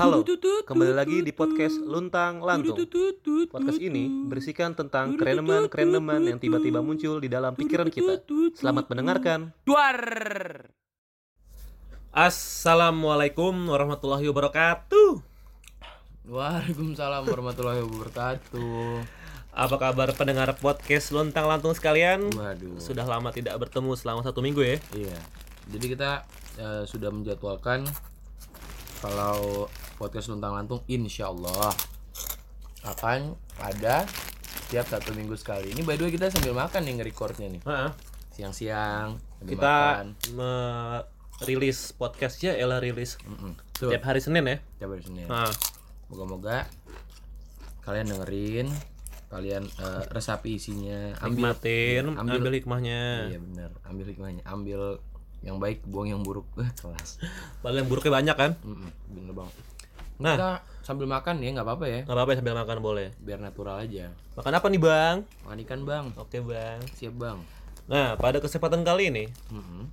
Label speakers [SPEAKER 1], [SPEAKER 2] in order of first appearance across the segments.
[SPEAKER 1] Halo, kembali lagi di podcast Luntang Lantung. Podcast ini berisikan tentang kereneman-kereneman yang tiba-tiba muncul di dalam pikiran kita. Selamat mendengarkan.
[SPEAKER 2] Duar.
[SPEAKER 1] Assalamualaikum warahmatullahi wabarakatuh.
[SPEAKER 2] Waalaikumsalam warahmatullahi wabarakatuh.
[SPEAKER 1] Apa kabar pendengar podcast Luntang Lantung sekalian?
[SPEAKER 2] Waduh.
[SPEAKER 1] Sudah lama tidak bertemu selama satu minggu ya.
[SPEAKER 2] Iya. Jadi kita eh, sudah menjadwalkan kalau podcast luntang lantung insya Allah akan ada setiap satu minggu sekali. Ini by the way kita sambil makan nih nge-recordnya nih. Siang-siang
[SPEAKER 1] Kita merilis podcastnya ialah rilis
[SPEAKER 2] Mm-mm. Tuh,
[SPEAKER 1] tiap hari Senin ya.
[SPEAKER 2] tiap hari Senin. Moga-moga kalian dengerin, kalian eh, resapi isinya, ambil
[SPEAKER 1] nikmatin,
[SPEAKER 2] ambil-
[SPEAKER 1] ambil hikmahnya.
[SPEAKER 2] Iya benar, ambil hikmahnya, ambil yang baik, buang yang buruk. Eh, kelas.
[SPEAKER 1] Padahal yang buruknya banyak kan?
[SPEAKER 2] Bener banget.
[SPEAKER 1] Nah,
[SPEAKER 2] Kita sambil makan ya nggak apa-apa ya,
[SPEAKER 1] nggak apa-apa ya, sambil makan boleh.
[SPEAKER 2] biar natural aja.
[SPEAKER 1] Makan apa nih bang?
[SPEAKER 2] Makan ikan bang,
[SPEAKER 1] Oke bang.
[SPEAKER 2] siap bang.
[SPEAKER 1] Nah, pada kesempatan kali ini
[SPEAKER 2] Mm-mm.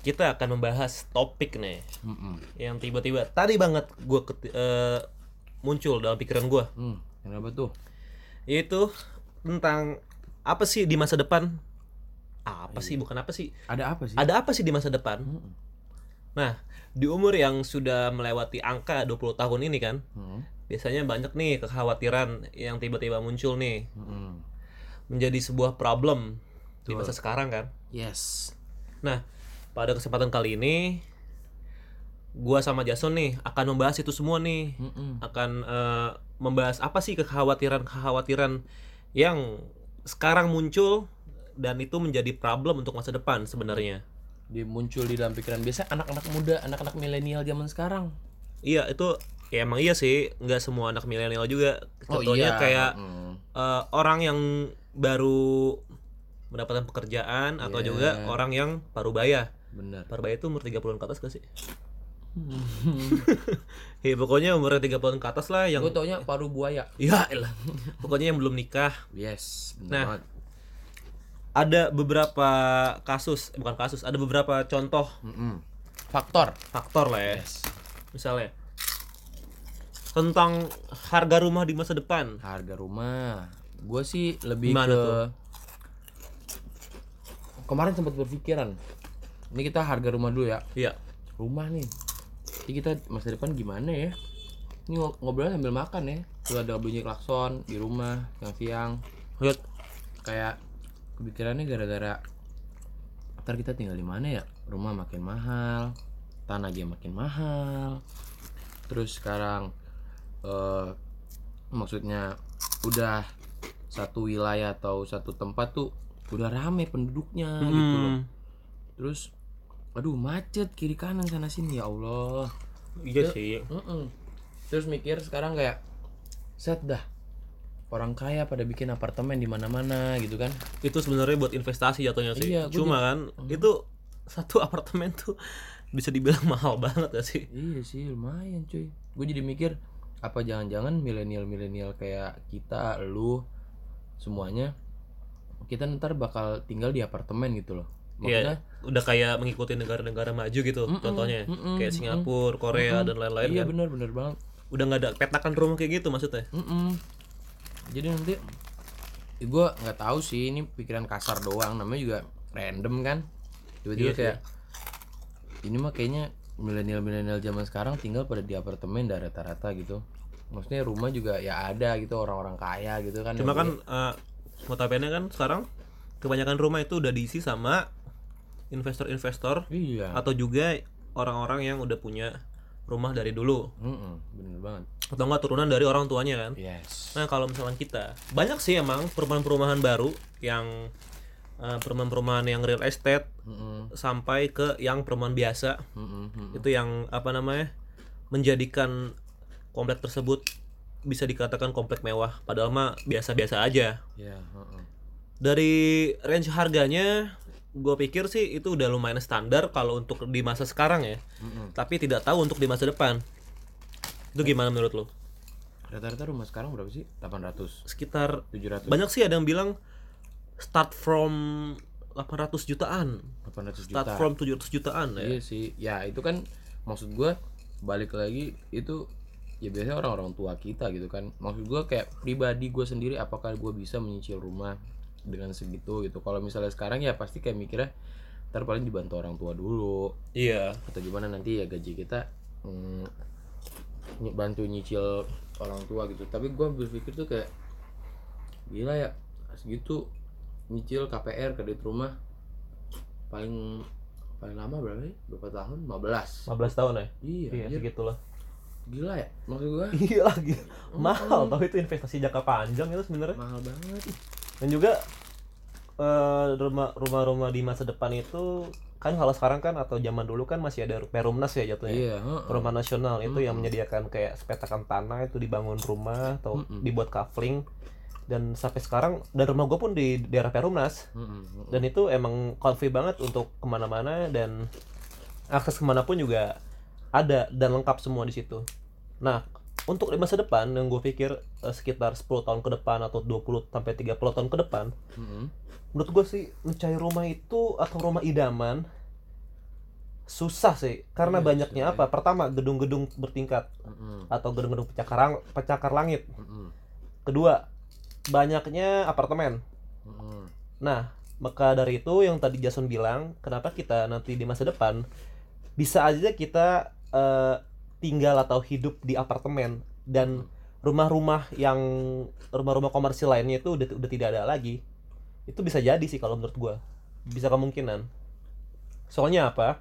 [SPEAKER 1] kita akan membahas topik nih
[SPEAKER 2] Mm-mm.
[SPEAKER 1] yang tiba-tiba tadi banget gue muncul dalam pikiran gue,
[SPEAKER 2] Hmm, kenapa tuh?
[SPEAKER 1] yaitu tentang apa sih di masa depan? Apa sih? Bukan apa sih?
[SPEAKER 2] Ada apa sih?
[SPEAKER 1] Ada apa sih di masa depan?
[SPEAKER 2] Mm-mm.
[SPEAKER 1] Nah, di umur yang sudah melewati angka 20 tahun ini kan,
[SPEAKER 2] Mm-mm.
[SPEAKER 1] biasanya banyak nih kekhawatiran yang tiba-tiba muncul nih
[SPEAKER 2] Mm-mm.
[SPEAKER 1] menjadi sebuah problem di masa sekarang kan.
[SPEAKER 2] Yes.
[SPEAKER 1] Nah, pada kesempatan kali ini gua sama Jason nih akan membahas itu semua nih.
[SPEAKER 2] Mm-mm.
[SPEAKER 1] Akan eh, membahas apa sih kekhawatiran-kekhawatiran yang sekarang muncul dan itu menjadi problem untuk masa depan sebenarnya.
[SPEAKER 2] Dia muncul di dalam pikiran biasa anak-anak muda, anak-anak milenial zaman sekarang.
[SPEAKER 1] Iya, itu ya emang iya sih, nggak semua anak milenial juga. Contohnya kayak
[SPEAKER 2] Mm.
[SPEAKER 1] eh, orang yang baru mendapatkan pekerjaan atau
[SPEAKER 2] Iya.
[SPEAKER 1] juga orang yang parubaya.
[SPEAKER 2] bener.
[SPEAKER 1] Parubaya itu umur 30-an ke atas gak sih? ya pokoknya umurnya 30-an ke atas lah yang
[SPEAKER 2] Gue taunya paru buaya.
[SPEAKER 1] Ya elah. Pokoknya yang belum nikah.
[SPEAKER 2] Yes, bener
[SPEAKER 1] Nah.
[SPEAKER 2] banget.
[SPEAKER 1] Ada beberapa kasus, bukan kasus, ada beberapa contoh
[SPEAKER 2] Mm-mm. Faktor.
[SPEAKER 1] faktor lah ya.
[SPEAKER 2] Yes.
[SPEAKER 1] Misalnya tentang harga rumah di masa depan.
[SPEAKER 2] Harga rumah. Gue sih lebih
[SPEAKER 1] Gimana
[SPEAKER 2] ke
[SPEAKER 1] tuh?
[SPEAKER 2] kemarin sempat berpikiran. Ini kita harga rumah dulu ya.
[SPEAKER 1] Iya.
[SPEAKER 2] Rumah nih. Jadi kita masa depan gimana ya? Ini ngo- ngobrol sambil makan ya. Tuh ada bunyi klakson di rumah siang-siang.
[SPEAKER 1] Lihat
[SPEAKER 2] Kayak kepikirannya gara-gara ntar kita tinggal di mana ya? Rumah makin mahal, tanah aja makin mahal. Terus sekarang eh maksudnya udah satu wilayah atau satu tempat tuh udah rame penduduknya gitu loh.
[SPEAKER 1] Hmm,
[SPEAKER 2] Terus aduh macet kiri kanan sana sini ya Allah.
[SPEAKER 1] iya sih.
[SPEAKER 2] Mm-mm. Terus mikir sekarang kayak set dah orang kaya pada bikin apartemen di mana-mana gitu kan.
[SPEAKER 1] Itu sebenarnya buat investasi jatuhnya sih.
[SPEAKER 2] Iya,
[SPEAKER 1] Cuma kan itu satu apartemen tuh bisa dibilang mahal banget gak sih?
[SPEAKER 2] Iya sih lumayan cuy. Gue jadi mikir apa jangan-jangan milenial-milenial kayak kita, lu semuanya kita ntar bakal tinggal di apartemen gitu loh. Maksudnya
[SPEAKER 1] Iya, udah kayak mengikuti negara-negara maju gitu contohnya.
[SPEAKER 2] mm-mm,
[SPEAKER 1] kayak Singapura, Korea dan lain-lain
[SPEAKER 2] iya
[SPEAKER 1] kan.
[SPEAKER 2] bener bener banget.
[SPEAKER 1] Udah nggak ada petakan rumah kayak gitu maksudnya.
[SPEAKER 2] Mm-mm. Jadi nanti ya gue nggak tahu sih ini pikiran kasar doang namanya juga random kan? Tiba-tiba
[SPEAKER 1] Iya sih.
[SPEAKER 2] kayak ini mah kayaknya milenial milenial zaman sekarang tinggal pada di apartemen dah rata-rata gitu. Maksudnya rumah juga ya ada gitu orang-orang kaya gitu kan
[SPEAKER 1] Cuma kan eh notabene kan sekarang kebanyakan rumah itu udah diisi sama investor-investor
[SPEAKER 2] iya.
[SPEAKER 1] atau juga orang-orang yang udah punya rumah dari dulu.
[SPEAKER 2] Mm-mm, bener banget.
[SPEAKER 1] Atau enggak turunan dari orang tuanya kan.
[SPEAKER 2] yes.
[SPEAKER 1] Nah, kalau misalkan kita banyak sih emang perumahan-perumahan baru yang eh, perumahan-perumahan yang real estate
[SPEAKER 2] Mm-mm,
[SPEAKER 1] sampai ke yang perumahan biasa.
[SPEAKER 2] Mm-mm, mm-mm.
[SPEAKER 1] itu yang apa namanya menjadikan komplek tersebut bisa dikatakan komplek mewah. Padahal mah biasa-biasa aja.
[SPEAKER 2] Ya mm-mm.
[SPEAKER 1] dari range harganya gue pikir sih itu udah lumayan standar kalau untuk di masa sekarang ya.
[SPEAKER 2] Mm-mm.
[SPEAKER 1] tapi tidak tahu untuk di masa depan. Itu gimana menurut lo
[SPEAKER 2] rata-rata rumah sekarang berapa sih? 800
[SPEAKER 1] sekitar
[SPEAKER 2] 700
[SPEAKER 1] banyak sih ada yang bilang start from 800 jutaan.
[SPEAKER 2] 800
[SPEAKER 1] start
[SPEAKER 2] juta.
[SPEAKER 1] from 700 jutaan ya.
[SPEAKER 2] Iya sih, ya itu kan maksud gua balik lagi itu ya biasanya orang-orang tua kita gitu kan. Maksud gue kayak pribadi gue sendiri apakah gue bisa menyicil rumah dengan segitu gitu. Kalau misalnya sekarang ya pasti kayak mikirnya ntar paling dibantu orang tua dulu.
[SPEAKER 1] Iya.
[SPEAKER 2] Atau gimana nanti ya gaji kita mm, bantu nyicil orang tua gitu. Tapi gue berpikir tuh kayak gila ya segitu nyicil KPR kredit rumah paling paling lama berapa sih? Berapa tahun? 15
[SPEAKER 1] 15 tahun ya?
[SPEAKER 2] Iya,
[SPEAKER 1] iya segitulah.
[SPEAKER 2] Gila ya maksud gue
[SPEAKER 1] iya lagi. Mahal tau itu investasi jangka panjang itu sebenarnya.
[SPEAKER 2] Mahal banget
[SPEAKER 1] dan juga eh, rumah rumah-rumah di masa depan itu kan kalau sekarang kan atau zaman dulu kan masih ada Perumnas ya jatuhnya
[SPEAKER 2] iya heeh.
[SPEAKER 1] rumah nasional itu yang
[SPEAKER 2] Mm-mm.
[SPEAKER 1] menyediakan kayak sepetakan tanah itu dibangun rumah atau
[SPEAKER 2] Mm-mm.
[SPEAKER 1] dibuat kafling dan sampai sekarang dan rumah gue pun di daerah Perumnas
[SPEAKER 2] heeh.
[SPEAKER 1] dan itu emang comfy banget untuk ke mana-mana dan akses ke mana pun juga ada dan lengkap semua di situ. Nah untuk di masa depan yang gue pikir eh, sekitar 10 tahun ke depan atau 20 sampai 30 tahun ke depan
[SPEAKER 2] Heeh.
[SPEAKER 1] menurut gue sih mencari rumah itu atau rumah idaman susah sih karena
[SPEAKER 2] Iya,
[SPEAKER 1] banyaknya
[SPEAKER 2] susah,
[SPEAKER 1] apa pertama gedung-gedung bertingkat
[SPEAKER 2] Heeh.
[SPEAKER 1] atau gedung-gedung pecakar pecakar langit
[SPEAKER 2] Heeh.
[SPEAKER 1] kedua banyaknya apartemen
[SPEAKER 2] Heeh.
[SPEAKER 1] nah maka dari itu yang tadi Jason bilang kenapa kita nanti di masa depan bisa aja kita eh, tinggal atau hidup di apartemen dan rumah-rumah yang rumah-rumah komersil lainnya itu udah udah tidak ada lagi itu bisa jadi sih kalau menurut gua. Bisa kemungkinan. Soalnya apa?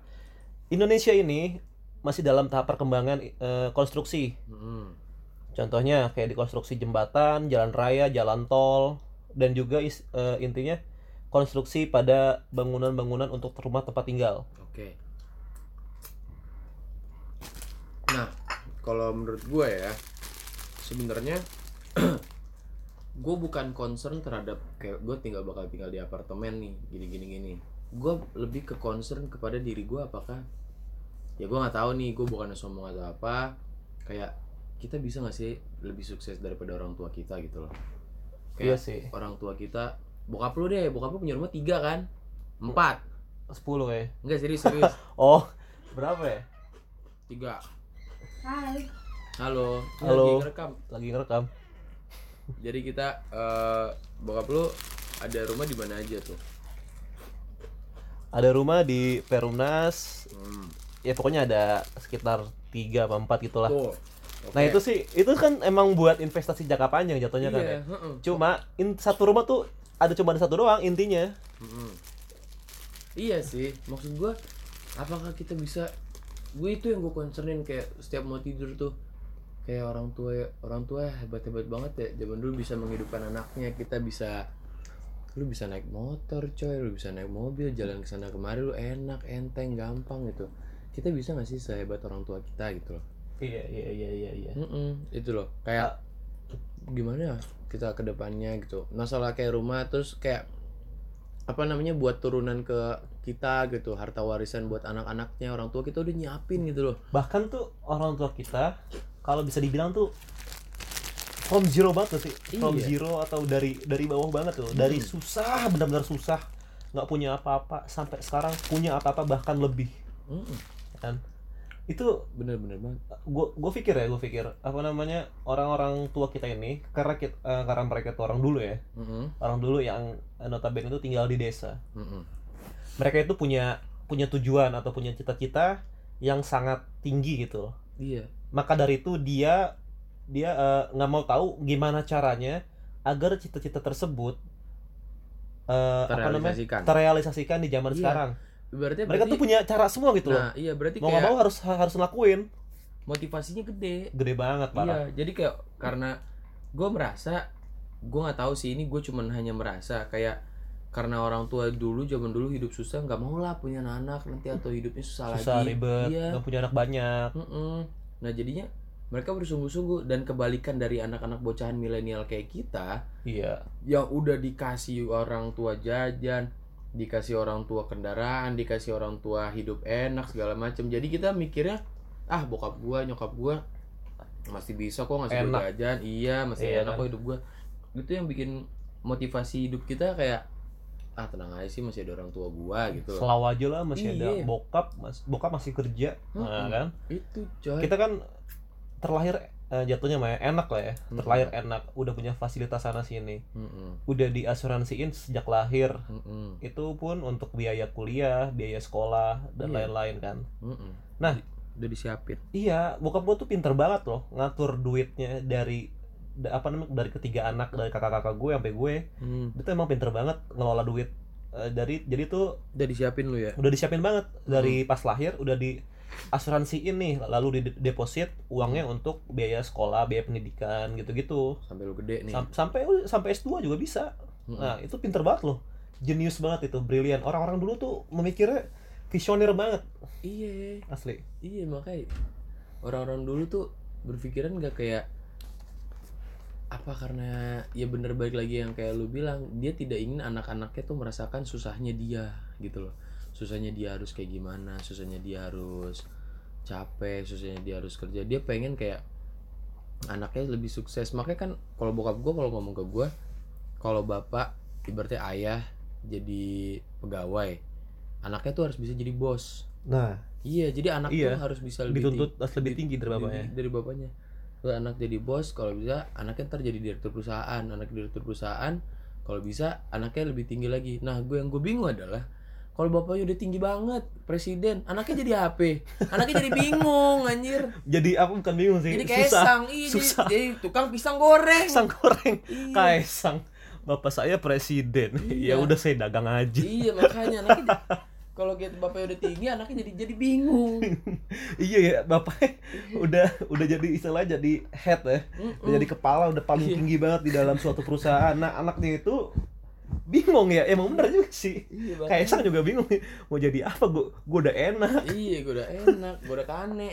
[SPEAKER 1] Indonesia ini masih dalam tahap perkembangan eh, konstruksi.
[SPEAKER 2] Heeh.
[SPEAKER 1] contohnya kayak di konstruksi jembatan jalan raya jalan tol dan juga is- eh, intinya konstruksi pada bangunan-bangunan untuk rumah tempat tinggal.
[SPEAKER 2] Oke. Kalau menurut gue ya, sebenarnya gue bukan concern terhadap kayak gue tinggal bakal tinggal di apartemen nih, gini gini gini. Gue lebih ke concern kepada diri gue apakah ya gue nggak tahu nih, gue bukan sombong atau apa. Kayak kita bisa nggak sih lebih sukses daripada orang tua kita gitu loh.
[SPEAKER 1] iya
[SPEAKER 2] Kayak
[SPEAKER 1] sih
[SPEAKER 2] orang tua kita, bokap lu deh, bokap lu punya rumah tiga kan, empat,
[SPEAKER 1] 10 ya
[SPEAKER 2] enggak serius serius.
[SPEAKER 1] oh berapa ya
[SPEAKER 2] Tiga.
[SPEAKER 3] Hai.
[SPEAKER 2] Halo.
[SPEAKER 1] Halo.
[SPEAKER 2] Lagi ngerekam.
[SPEAKER 1] lagi ngerekam
[SPEAKER 2] Jadi kita eh bokap lu ada rumah di mana aja tuh?
[SPEAKER 1] ada rumah di Perumnas
[SPEAKER 2] Hmm.
[SPEAKER 1] ya pokoknya ada sekitar 3 apa 4 gitulah
[SPEAKER 2] Tuh.
[SPEAKER 1] nah itu sih itu kan emang buat investasi jangka panjang jatuhnya kan ya
[SPEAKER 2] iya, heeh.
[SPEAKER 1] cuma in, satu rumah tuh ada cuma ada satu doang intinya
[SPEAKER 2] Mm-mm. Iya sih, maksud gua apakah kita bisa gue itu yang gue concernin kayak setiap mau tidur tuh kayak orang tua orang tua hebat hebat banget ya. Zaman dulu bisa menghidupkan anaknya kita bisa lu bisa naik motor coy lu bisa naik mobil jalan ke sana kemari lu enak enteng gampang gitu. Kita bisa nggak sih sehebat orang tua kita gitu loh?
[SPEAKER 1] Iya iya iya iya iya.
[SPEAKER 2] Mm-mm, itu loh. Kayak gimana ya kita ke depannya gitu. Masalah kayak rumah terus kayak apa namanya buat turunan ke kita gitu harta warisan buat anak-anaknya orang tua kita udah nyiapin gitu loh.
[SPEAKER 1] Bahkan tuh orang tua kita kalau bisa dibilang tuh from zero banget tuh sih from
[SPEAKER 2] Iya.
[SPEAKER 1] zero atau dari dari bawah banget tuh. Dari susah benar-benar susah. Nggak punya apa-apa. Sampai sekarang punya apa-apa bahkan lebih.
[SPEAKER 2] Mm-mm,
[SPEAKER 1] kan? Itu
[SPEAKER 2] bener-bener banget.
[SPEAKER 1] gue gue pikir ya gue pikir apa namanya orang-orang tua kita ini karena kita, eh, karena mereka tuh orang dulu ya.
[SPEAKER 2] Mm-mm,
[SPEAKER 1] orang dulu yang eh, notabene itu tinggal di desa.
[SPEAKER 2] Mm-mm.
[SPEAKER 1] Mereka itu punya punya tujuan atau punya cita-cita yang sangat tinggi gitu. Loh
[SPEAKER 2] iya.
[SPEAKER 1] Maka dari itu dia dia eh, nggak mau tahu gimana caranya agar cita-cita tersebut eh, apa namanya
[SPEAKER 2] terrealisasikan.
[SPEAKER 1] di zaman
[SPEAKER 2] Iya.
[SPEAKER 1] sekarang.
[SPEAKER 2] Berarti
[SPEAKER 1] mereka tuh punya cara semua gitu loh.
[SPEAKER 2] Nah iya berarti
[SPEAKER 1] mau nggak
[SPEAKER 2] kayak
[SPEAKER 1] mau harus harus ngelakuin.
[SPEAKER 2] Motivasinya gede.
[SPEAKER 1] Gede banget parah
[SPEAKER 2] Iya, jadi kayak karena gue merasa gue nggak tahu sih ini gue cuman hanya merasa kayak karena orang tua dulu zaman dulu hidup susah nggak mau lah punya anak nanti atau hidupnya susah,
[SPEAKER 1] susah
[SPEAKER 2] lagi.
[SPEAKER 1] ribet
[SPEAKER 2] Iya.
[SPEAKER 1] nggak punya anak banyak
[SPEAKER 2] Mm-mm. Nah jadinya mereka bersungguh-sungguh dan kebalikan dari anak-anak bocahan milenial kayak kita
[SPEAKER 1] iya
[SPEAKER 2] yang udah dikasih orang tua jajan, dikasih orang tua kendaraan, dikasih orang tua hidup enak segala macam. Jadi kita mikirnya ah bokap gua, nyokap gua masih bisa kok ngasih gua
[SPEAKER 1] Enak.
[SPEAKER 2] jajan, iya masih
[SPEAKER 1] Iya.
[SPEAKER 2] enak kok hidup gua. Itu yang bikin motivasi hidup kita kayak ah tenang aja sih masih ada orang tua gua gitu.
[SPEAKER 1] selalu aja lah masih ada
[SPEAKER 2] Iya.
[SPEAKER 1] bokap mas bokap masih kerja nah,
[SPEAKER 2] Mm-mm.
[SPEAKER 1] kan
[SPEAKER 2] Itu coy.
[SPEAKER 1] kita kan terlahir eh, jatuhnya mah ya, enak lah ya
[SPEAKER 2] Mm-mm.
[SPEAKER 1] terlahir enak udah punya fasilitas sana sini
[SPEAKER 2] Mm-mm.
[SPEAKER 1] udah diasuransiin sejak lahir
[SPEAKER 2] Mm-mm.
[SPEAKER 1] itu pun untuk biaya kuliah biaya sekolah dan
[SPEAKER 2] Iya.
[SPEAKER 1] lain-lain kan
[SPEAKER 2] Mm-mm.
[SPEAKER 1] Nah.
[SPEAKER 2] Udah disiapin
[SPEAKER 1] iya bokap gue tuh pinter banget loh ngatur duitnya dari da- apa namanya dari ketiga anak dari kakak-kakak gue sampai gue
[SPEAKER 2] Hmm.
[SPEAKER 1] dia tuh emang pinter banget ngelola duit. Eh, dari jadi tuh
[SPEAKER 2] udah disiapin lu ya?
[SPEAKER 1] udah disiapin banget. Dari pas lahir udah di asuransiin nih lalu di deposit uangnya untuk biaya sekolah biaya pendidikan gitu-gitu.
[SPEAKER 2] Sampai lu gede nih.
[SPEAKER 1] Sam- sampai sampai S2 juga bisa.
[SPEAKER 2] Mm-mm.
[SPEAKER 1] nah itu pinter banget loh. Jenius banget itu brilian. Orang-orang dulu tuh memikirnya visioner banget.
[SPEAKER 2] Iya.
[SPEAKER 1] Asli.
[SPEAKER 2] Iya makanya. Orang-orang dulu tuh berpikiran gak kayak apa karena ya bener balik lagi yang kayak lu bilang dia tidak ingin anak-anaknya tuh merasakan susahnya dia gitu loh. Susahnya dia harus kayak gimana susahnya dia harus capek susahnya dia harus kerja. Dia pengen kayak anaknya lebih sukses. Makanya kan kalau bokap gue kalau ngomong ke gue kalau bapak ibaratnya ayah jadi pegawai anaknya tuh harus bisa jadi bos.
[SPEAKER 1] Nah.
[SPEAKER 2] Iya, jadi anak
[SPEAKER 1] Iya.
[SPEAKER 2] tuh harus bisa lebih
[SPEAKER 1] dituntut
[SPEAKER 2] tinggi-
[SPEAKER 1] harus lebih tinggi dari bapaknya.
[SPEAKER 2] dari, dari bapaknya. Kalau anak jadi bos, kalau bisa anaknya ntar jadi direktur perusahaan, anak direktur perusahaan, kalau bisa anaknya lebih tinggi lagi. Nah, gue yang gue bingung adalah kalau bapaknya udah tinggi banget, presiden, anaknya jadi HP, anaknya jadi bingung anjir.
[SPEAKER 1] jadi aku bukan bingung sih
[SPEAKER 2] Jadi
[SPEAKER 1] susah
[SPEAKER 2] kaisang, iya, jadi,
[SPEAKER 1] susah.
[SPEAKER 2] jadi tukang pisang goreng.
[SPEAKER 1] Kaisang goreng
[SPEAKER 2] Iya.
[SPEAKER 1] kaisang bapak saya presiden
[SPEAKER 2] Iya.
[SPEAKER 1] ya udah saya dagang aja
[SPEAKER 2] Iya, makanya anaknya kalau gitu bapaknya udah tinggi, anaknya jadi jadi bingung.
[SPEAKER 1] iya ya bapaknya udah udah jadi istilah jadi head ya. Udah jadi kepala udah paling
[SPEAKER 2] Iya.
[SPEAKER 1] tinggi banget di dalam suatu perusahaan. Nah anaknya itu bingung ya. Emang bener juga sih.
[SPEAKER 2] Iya.
[SPEAKER 1] Kaisang juga bingung mau jadi apa? Gue gue udah enak.
[SPEAKER 2] Iya gue udah enak gue udah kane.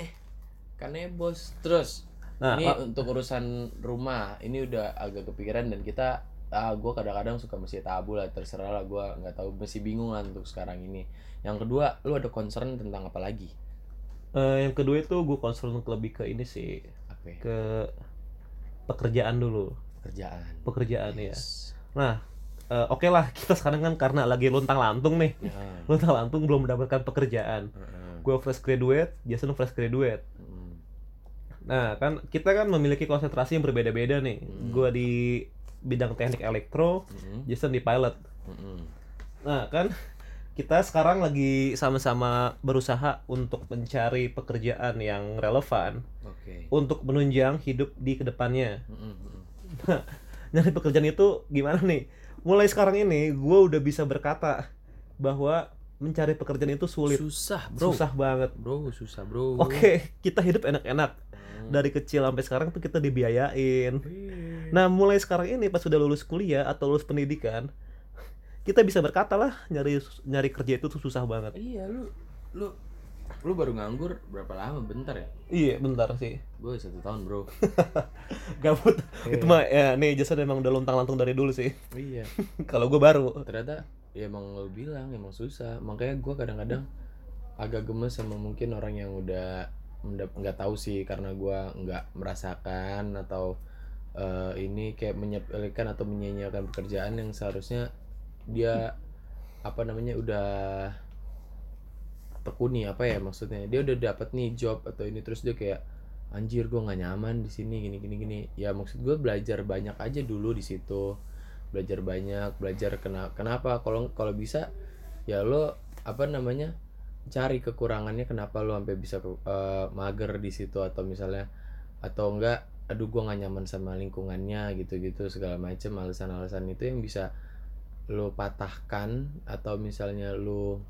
[SPEAKER 2] Kane bos. Terus
[SPEAKER 1] nah
[SPEAKER 2] ini untuk urusan rumah ini udah agak kepikiran dan kita ah gue kadang-kadang suka masih tabu lah terserah lah gue nggak tahu masih bingung lah untuk sekarang ini yang kedua lu ada concern tentang apa lagi
[SPEAKER 1] eh, yang kedua itu gue concern lebih ke ini sih
[SPEAKER 2] apa ya?
[SPEAKER 1] ke pekerjaan dulu
[SPEAKER 2] kerjaan
[SPEAKER 1] pekerjaan ya
[SPEAKER 2] Yes.
[SPEAKER 1] nah eh, oke lah kita sekarang kan karena lagi lontang lantung nih
[SPEAKER 2] Ya.
[SPEAKER 1] lontang lantung belum mendapatkan pekerjaan
[SPEAKER 2] Heeh.
[SPEAKER 1] gue fresh graduate Jason fresh graduate
[SPEAKER 2] Mm.
[SPEAKER 1] Nah, kan kita kan memiliki konsentrasi yang berbeda-beda nih.
[SPEAKER 2] Hmm.
[SPEAKER 1] Gua di bidang teknik elektro,
[SPEAKER 2] Mm-mm.
[SPEAKER 1] Jason di pilot.
[SPEAKER 2] Mm-mm.
[SPEAKER 1] Nah, kan kita sekarang lagi sama-sama berusaha untuk mencari pekerjaan yang relevan
[SPEAKER 2] oke
[SPEAKER 1] untuk menunjang hidup di ke depannya.
[SPEAKER 2] Mm-mm. Mm-mm.
[SPEAKER 1] Nyari pekerjaan itu gimana nih? Mulai sekarang ini gue udah bisa berkata bahwa mencari pekerjaan itu sulit,
[SPEAKER 2] susah bro
[SPEAKER 1] susah banget.
[SPEAKER 2] bro susah bro
[SPEAKER 1] Oke, kita hidup enak-enak.
[SPEAKER 2] Hmm.
[SPEAKER 1] Dari kecil sampai sekarang tuh kita dibiayain. Nah, mulai sekarang ini pas sudah lulus kuliah atau lulus pendidikan, kita bisa berkata lah nyari nyari kerja itu tuh susah banget.
[SPEAKER 2] Iya lu lu lu baru nganggur berapa lama? Bentar ya?
[SPEAKER 1] Iya, bentar sih.
[SPEAKER 2] Gue satu tahun bro.
[SPEAKER 1] Gabut.
[SPEAKER 2] Iya.
[SPEAKER 1] Itu mah ya nih Jason emang udah lontang-lantung dari dulu sih.
[SPEAKER 2] iya.
[SPEAKER 1] Kalau gue baru.
[SPEAKER 2] Ternyata ya emang lo bilang emang susah. Makanya gue kadang-kadang agak gemes sama mungkin orang yang udah nggak tahu sih karena gue nggak merasakan atau eh, ini kayak menyepelekan atau menyanyiakan pekerjaan yang seharusnya dia apa namanya udah tekuni apa ya maksudnya. Dia udah dapat nih job atau ini terus dia kayak anjir gue nggak nyaman di sini gini gini gini. Ya maksud gue belajar banyak aja dulu di situ. Belajar banyak belajar kena kenapa? Kalau kalau bisa ya lo apa namanya cari kekurangannya kenapa lo sampai bisa eh, mager di situ atau misalnya atau enggak aduh gue nggak nyaman sama lingkungannya gitu-gitu segala macam alasan-alasan itu yang bisa lo patahkan atau misalnya lo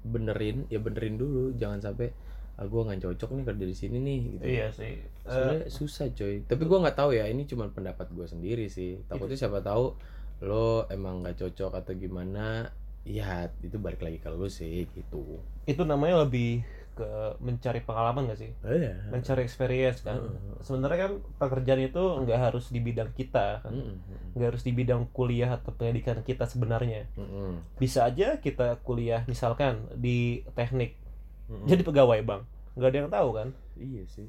[SPEAKER 2] benerin ya benerin dulu. Jangan sampai ah gue nggak cocok nih kerja di sini nih gitu.
[SPEAKER 1] Iya sih. Eh,
[SPEAKER 2] sebenarnya susah coy. Tapi gua nggak tahu ya ini cuma pendapat gue sendiri sih. Takutnya siapa tahu lo emang nggak cocok atau gimana ya itu balik lagi ke lo sih gitu.
[SPEAKER 1] Itu namanya lebih ke mencari pengalaman gak sih?
[SPEAKER 2] iya.
[SPEAKER 1] Mencari experience kan.
[SPEAKER 2] Heeh.
[SPEAKER 1] Sebenarnya kan pekerjaan itu nggak harus di bidang kita kan. Nggak harus di bidang kuliah atau pendidikan kita sebenarnya. Bisa aja kita kuliah misalkan di teknik. Jadi pegawai bang. Nggak ada yang tahu kan?
[SPEAKER 2] Iya sih.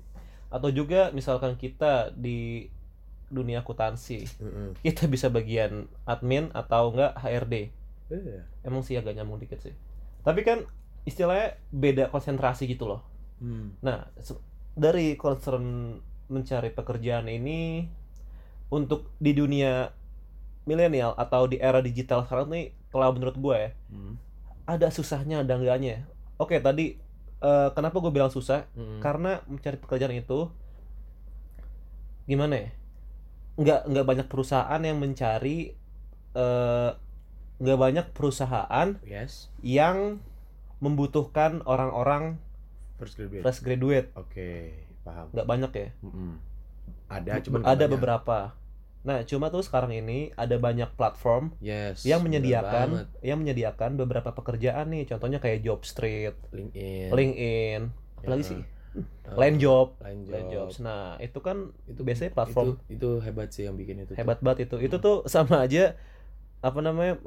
[SPEAKER 1] Atau juga misalkan kita di dunia akuntansi kita bisa bagian admin atau enggak HRD
[SPEAKER 2] iya.
[SPEAKER 1] Emang sih agak nyambung dikit sih. Tapi kan istilahnya beda konsentrasi gitu loh
[SPEAKER 2] Hmm.
[SPEAKER 1] nah dari concern mencari pekerjaan ini untuk di dunia milenial atau di era digital sekarang nih kalau menurut gue ya
[SPEAKER 2] Hmm.
[SPEAKER 1] ada susahnya ada enggaknya oke tadi eh, kenapa gue bilang susah
[SPEAKER 2] Hmm.
[SPEAKER 1] karena mencari pekerjaan itu gimana ya nggak nggak banyak perusahaan yang mencari eh, nggak banyak perusahaan
[SPEAKER 2] yes
[SPEAKER 1] yang membutuhkan orang-orang
[SPEAKER 2] first graduate.
[SPEAKER 1] Fresh graduate.
[SPEAKER 2] Oke paham.
[SPEAKER 1] Nggak banyak ya?
[SPEAKER 2] Mm-mm. ada cuman nggak
[SPEAKER 1] ada
[SPEAKER 2] banyak.
[SPEAKER 1] beberapa. Nah cuma tuh sekarang ini ada banyak platform
[SPEAKER 2] yes
[SPEAKER 1] yang menyediakan yang menyediakan beberapa pekerjaan nih. Contohnya kayak Jobstreet,
[SPEAKER 2] LinkedIn.
[SPEAKER 1] LinkedIn apalagi
[SPEAKER 2] Ya.
[SPEAKER 1] sih?
[SPEAKER 2] Eh,
[SPEAKER 1] Line Job.
[SPEAKER 2] Line
[SPEAKER 1] Line
[SPEAKER 2] Job.
[SPEAKER 1] Jobs. Nah itu kan
[SPEAKER 2] itu
[SPEAKER 1] biasanya platform
[SPEAKER 2] itu, itu hebat sih yang bikin itu tuh.
[SPEAKER 1] hebat banget itu. Itu tuh sama aja apa namanya